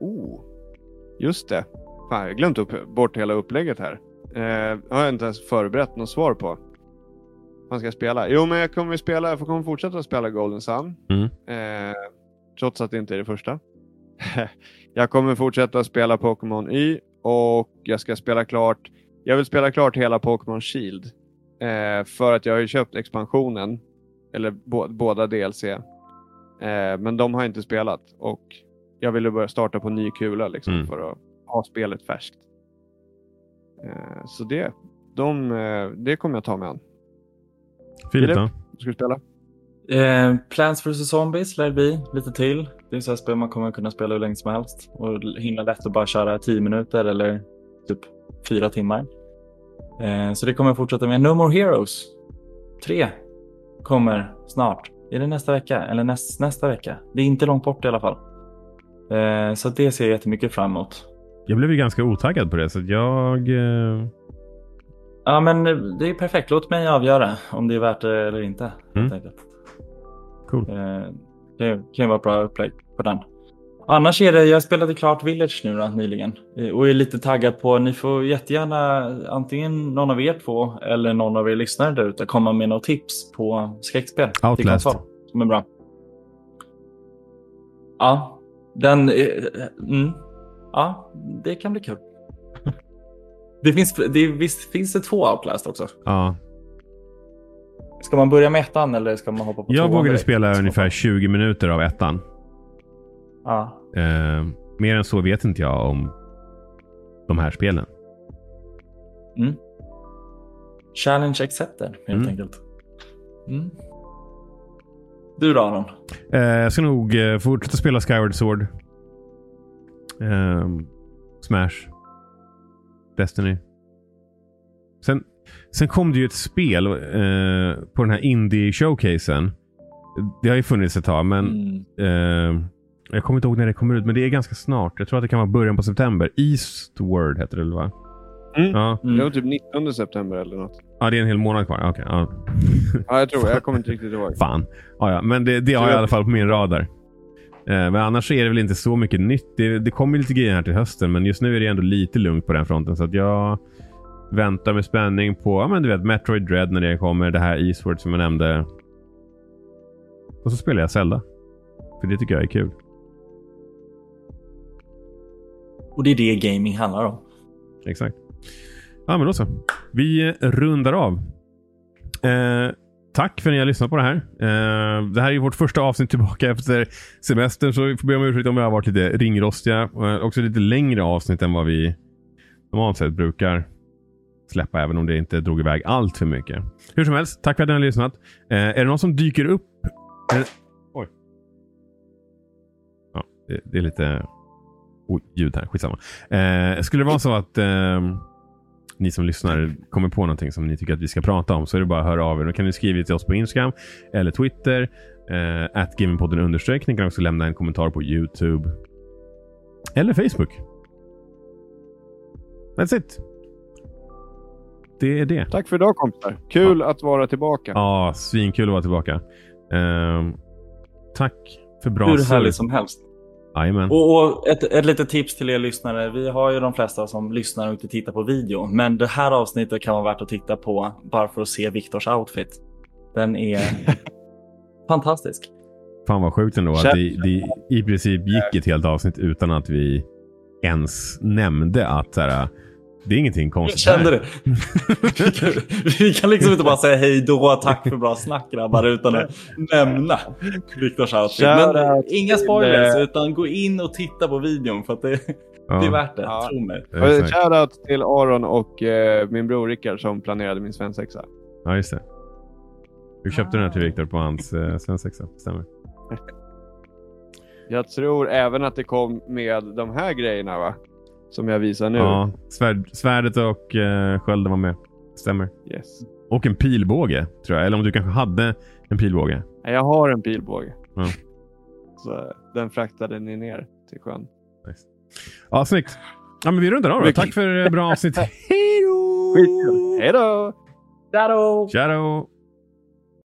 Oh. Just det. Fan, jag har glömt upp, bort hela upplägget här. Eh, har jag inte ens förberett något svar på. Vad ska jag spela? Jo, men jag kommer spela, jag kommer fortsätta spela Golden Sun. Mm. Eh, trots att det inte är det första. jag kommer fortsätta spela Pokémon Y och jag ska spela klart. Jag vill spela klart hela Pokémon Shield. Eh, för att jag har ju köpt expansionen. Eller bå- båda DLC. Eh, men de har jag inte spelat. Och jag ville börja starta på ny kula liksom, Mm. för att ha spelet färskt. Eh, så det, de, eh, det kommer jag ta mig an. Filip Filip? då? Ska du spela? Eh, Plants vs Zombies lär det bli lite till. Det är så här spel man kommer kunna spela hur länge som helst. Och himla lätt att bara köra 10 minuter eller typ 4 timmar. Eh, så det kommer jag fortsätta med. No More Heroes 3 kommer snart. Är det nästa vecka? Eller näst, nästa vecka? Det är inte långt bort i alla fall. Eh, så det ser jag jättemycket fram emot. Jag blev ju ganska otaggad på det så jag... Eh, Ja, men det är perfekt. Låt mig avgöra om det är värt det eller inte. Mm. helt enkelt. cool. Det kan ju vara bra upplägg på den. Annars är det, jag spelade klart Village nu då, nyligen eh, och är lite taggad på, ni får jättegärna antingen någon av er två eller någon av er lyssnare där ute komma med något tips på skräckspel. till Outlast. konsol Som är bra. Ja, den, eh, mm, ja, det kan bli kul. Det finns, det, visst finns det två Outlast också? Ja. Ska man börja med ettan eller ska man hoppa på Jag vågade spela ungefär 20 minuter av ettan. Ja. Eh, mer än så vet inte jag om de här spelen. Challenge accepted helt Mm. enkelt. Mm. Du då Aron? Eh, jag ska nog eh, fortsätta spela Skyward Sword. Ehm, Smash. Destiny. Sen, sen kom det ju ett spel eh, på den här indie-showcasen. Det har ju funnits ett tag, men Mm. Jag kommer inte ihåg när det kommer ut. Men det är ganska snart. Jag tror att det kan vara början på september. Eastward heter det va? Mm. Ja. Mm. Det var typ 19 september eller något. ja, det är en hel månad kvar. Okej, ja. Ja, jag tror Jag kommer inte riktigt ihåg. Fan. Ja, ja. Men det, det har jag i alla fall på min radar. Eh, men annars är det väl inte så mycket nytt. Det, det kommer lite grejer här till hösten, men just nu är det ändå lite lugnt på den fronten. Så att jag väntar med spänning på ja, men du vet, Metroid Dread när det kommer. Det här Eastward som jag nämnde. Och så spelar jag Zelda. För det tycker jag är kul. Och det är det gaming handlar om. Exakt. Ja, men då så. Vi rundar av. Eh, tack för att ni har lyssnat på det här. Eh, det här är vårt första avsnitt tillbaka efter semestern, så vi får be om ursäkt om vi har varit lite ringrostiga. Eh, också lite längre avsnitt än vad vi normalt sett brukar släppa, även om det inte drog iväg allt för mycket. Hur som helst, tack för att ni har lyssnat. Eh, är det någon som dyker upp? Det... Oj. Ja, det, det är lite... Oj, ljud här. Skitsamma. Eh, skulle det vara så att eh, ni som lyssnar kommer på någonting som ni tycker att vi ska prata om så är det bara att höra av er. Då kan ni skriva till oss på Instagram eller Twitter. Eh, at gamingpodden understreck. Ni kan också lämna en kommentar på YouTube. Eller Facebook. That's it. Det är det. Tack för idag kompisar. Kul att vara tillbaka. Ja, svinkul att vara tillbaka. Ehm, tack för bra Hur surr. härligt som helst. Jajamän. Och, och ett, ett litet tips till er lyssnare. Vi har ju de flesta som lyssnar och inte tittar på video. Men det här avsnittet kan vara värt att titta på bara för att se Viktors outfit. Den är fantastisk. Fan vad sjukt ändå att det, det i princip gick ett helt avsnitt utan att vi ens nämnde att så här, det är ingenting Jag konstigt kände här. det. Vi kan, vi kan liksom inte bara säga hej då, tack för bra snack grabbar, utan att nämna Viktors outfit. Men inga spoilers, utan gå in och titta på videon för att det, Ja, det är värt det, Ja. tro mig. Shoutout till Aron och eh, min bror Rickard som planerade min svensexa. ja, just det. Du köpte den här till Viktor på hans eh, svensexa. Stämmer. Jag tror även att det kom med de här grejerna va? Som jag visar nu. Ja, svärd, svärdet och eh, skölden var med. Stämmer. Yes. Och en pilbåge, tror jag. Eller om du kanske hade en pilbåge. Nej, Jag har en pilbåge. Ja. Så den fraktade ni ner till sjön. Ja, snyggt. Ja, men vi rundar av då. Tack för eh, bra avsnitt. Hej då! Hej då! Shadow! Shadow!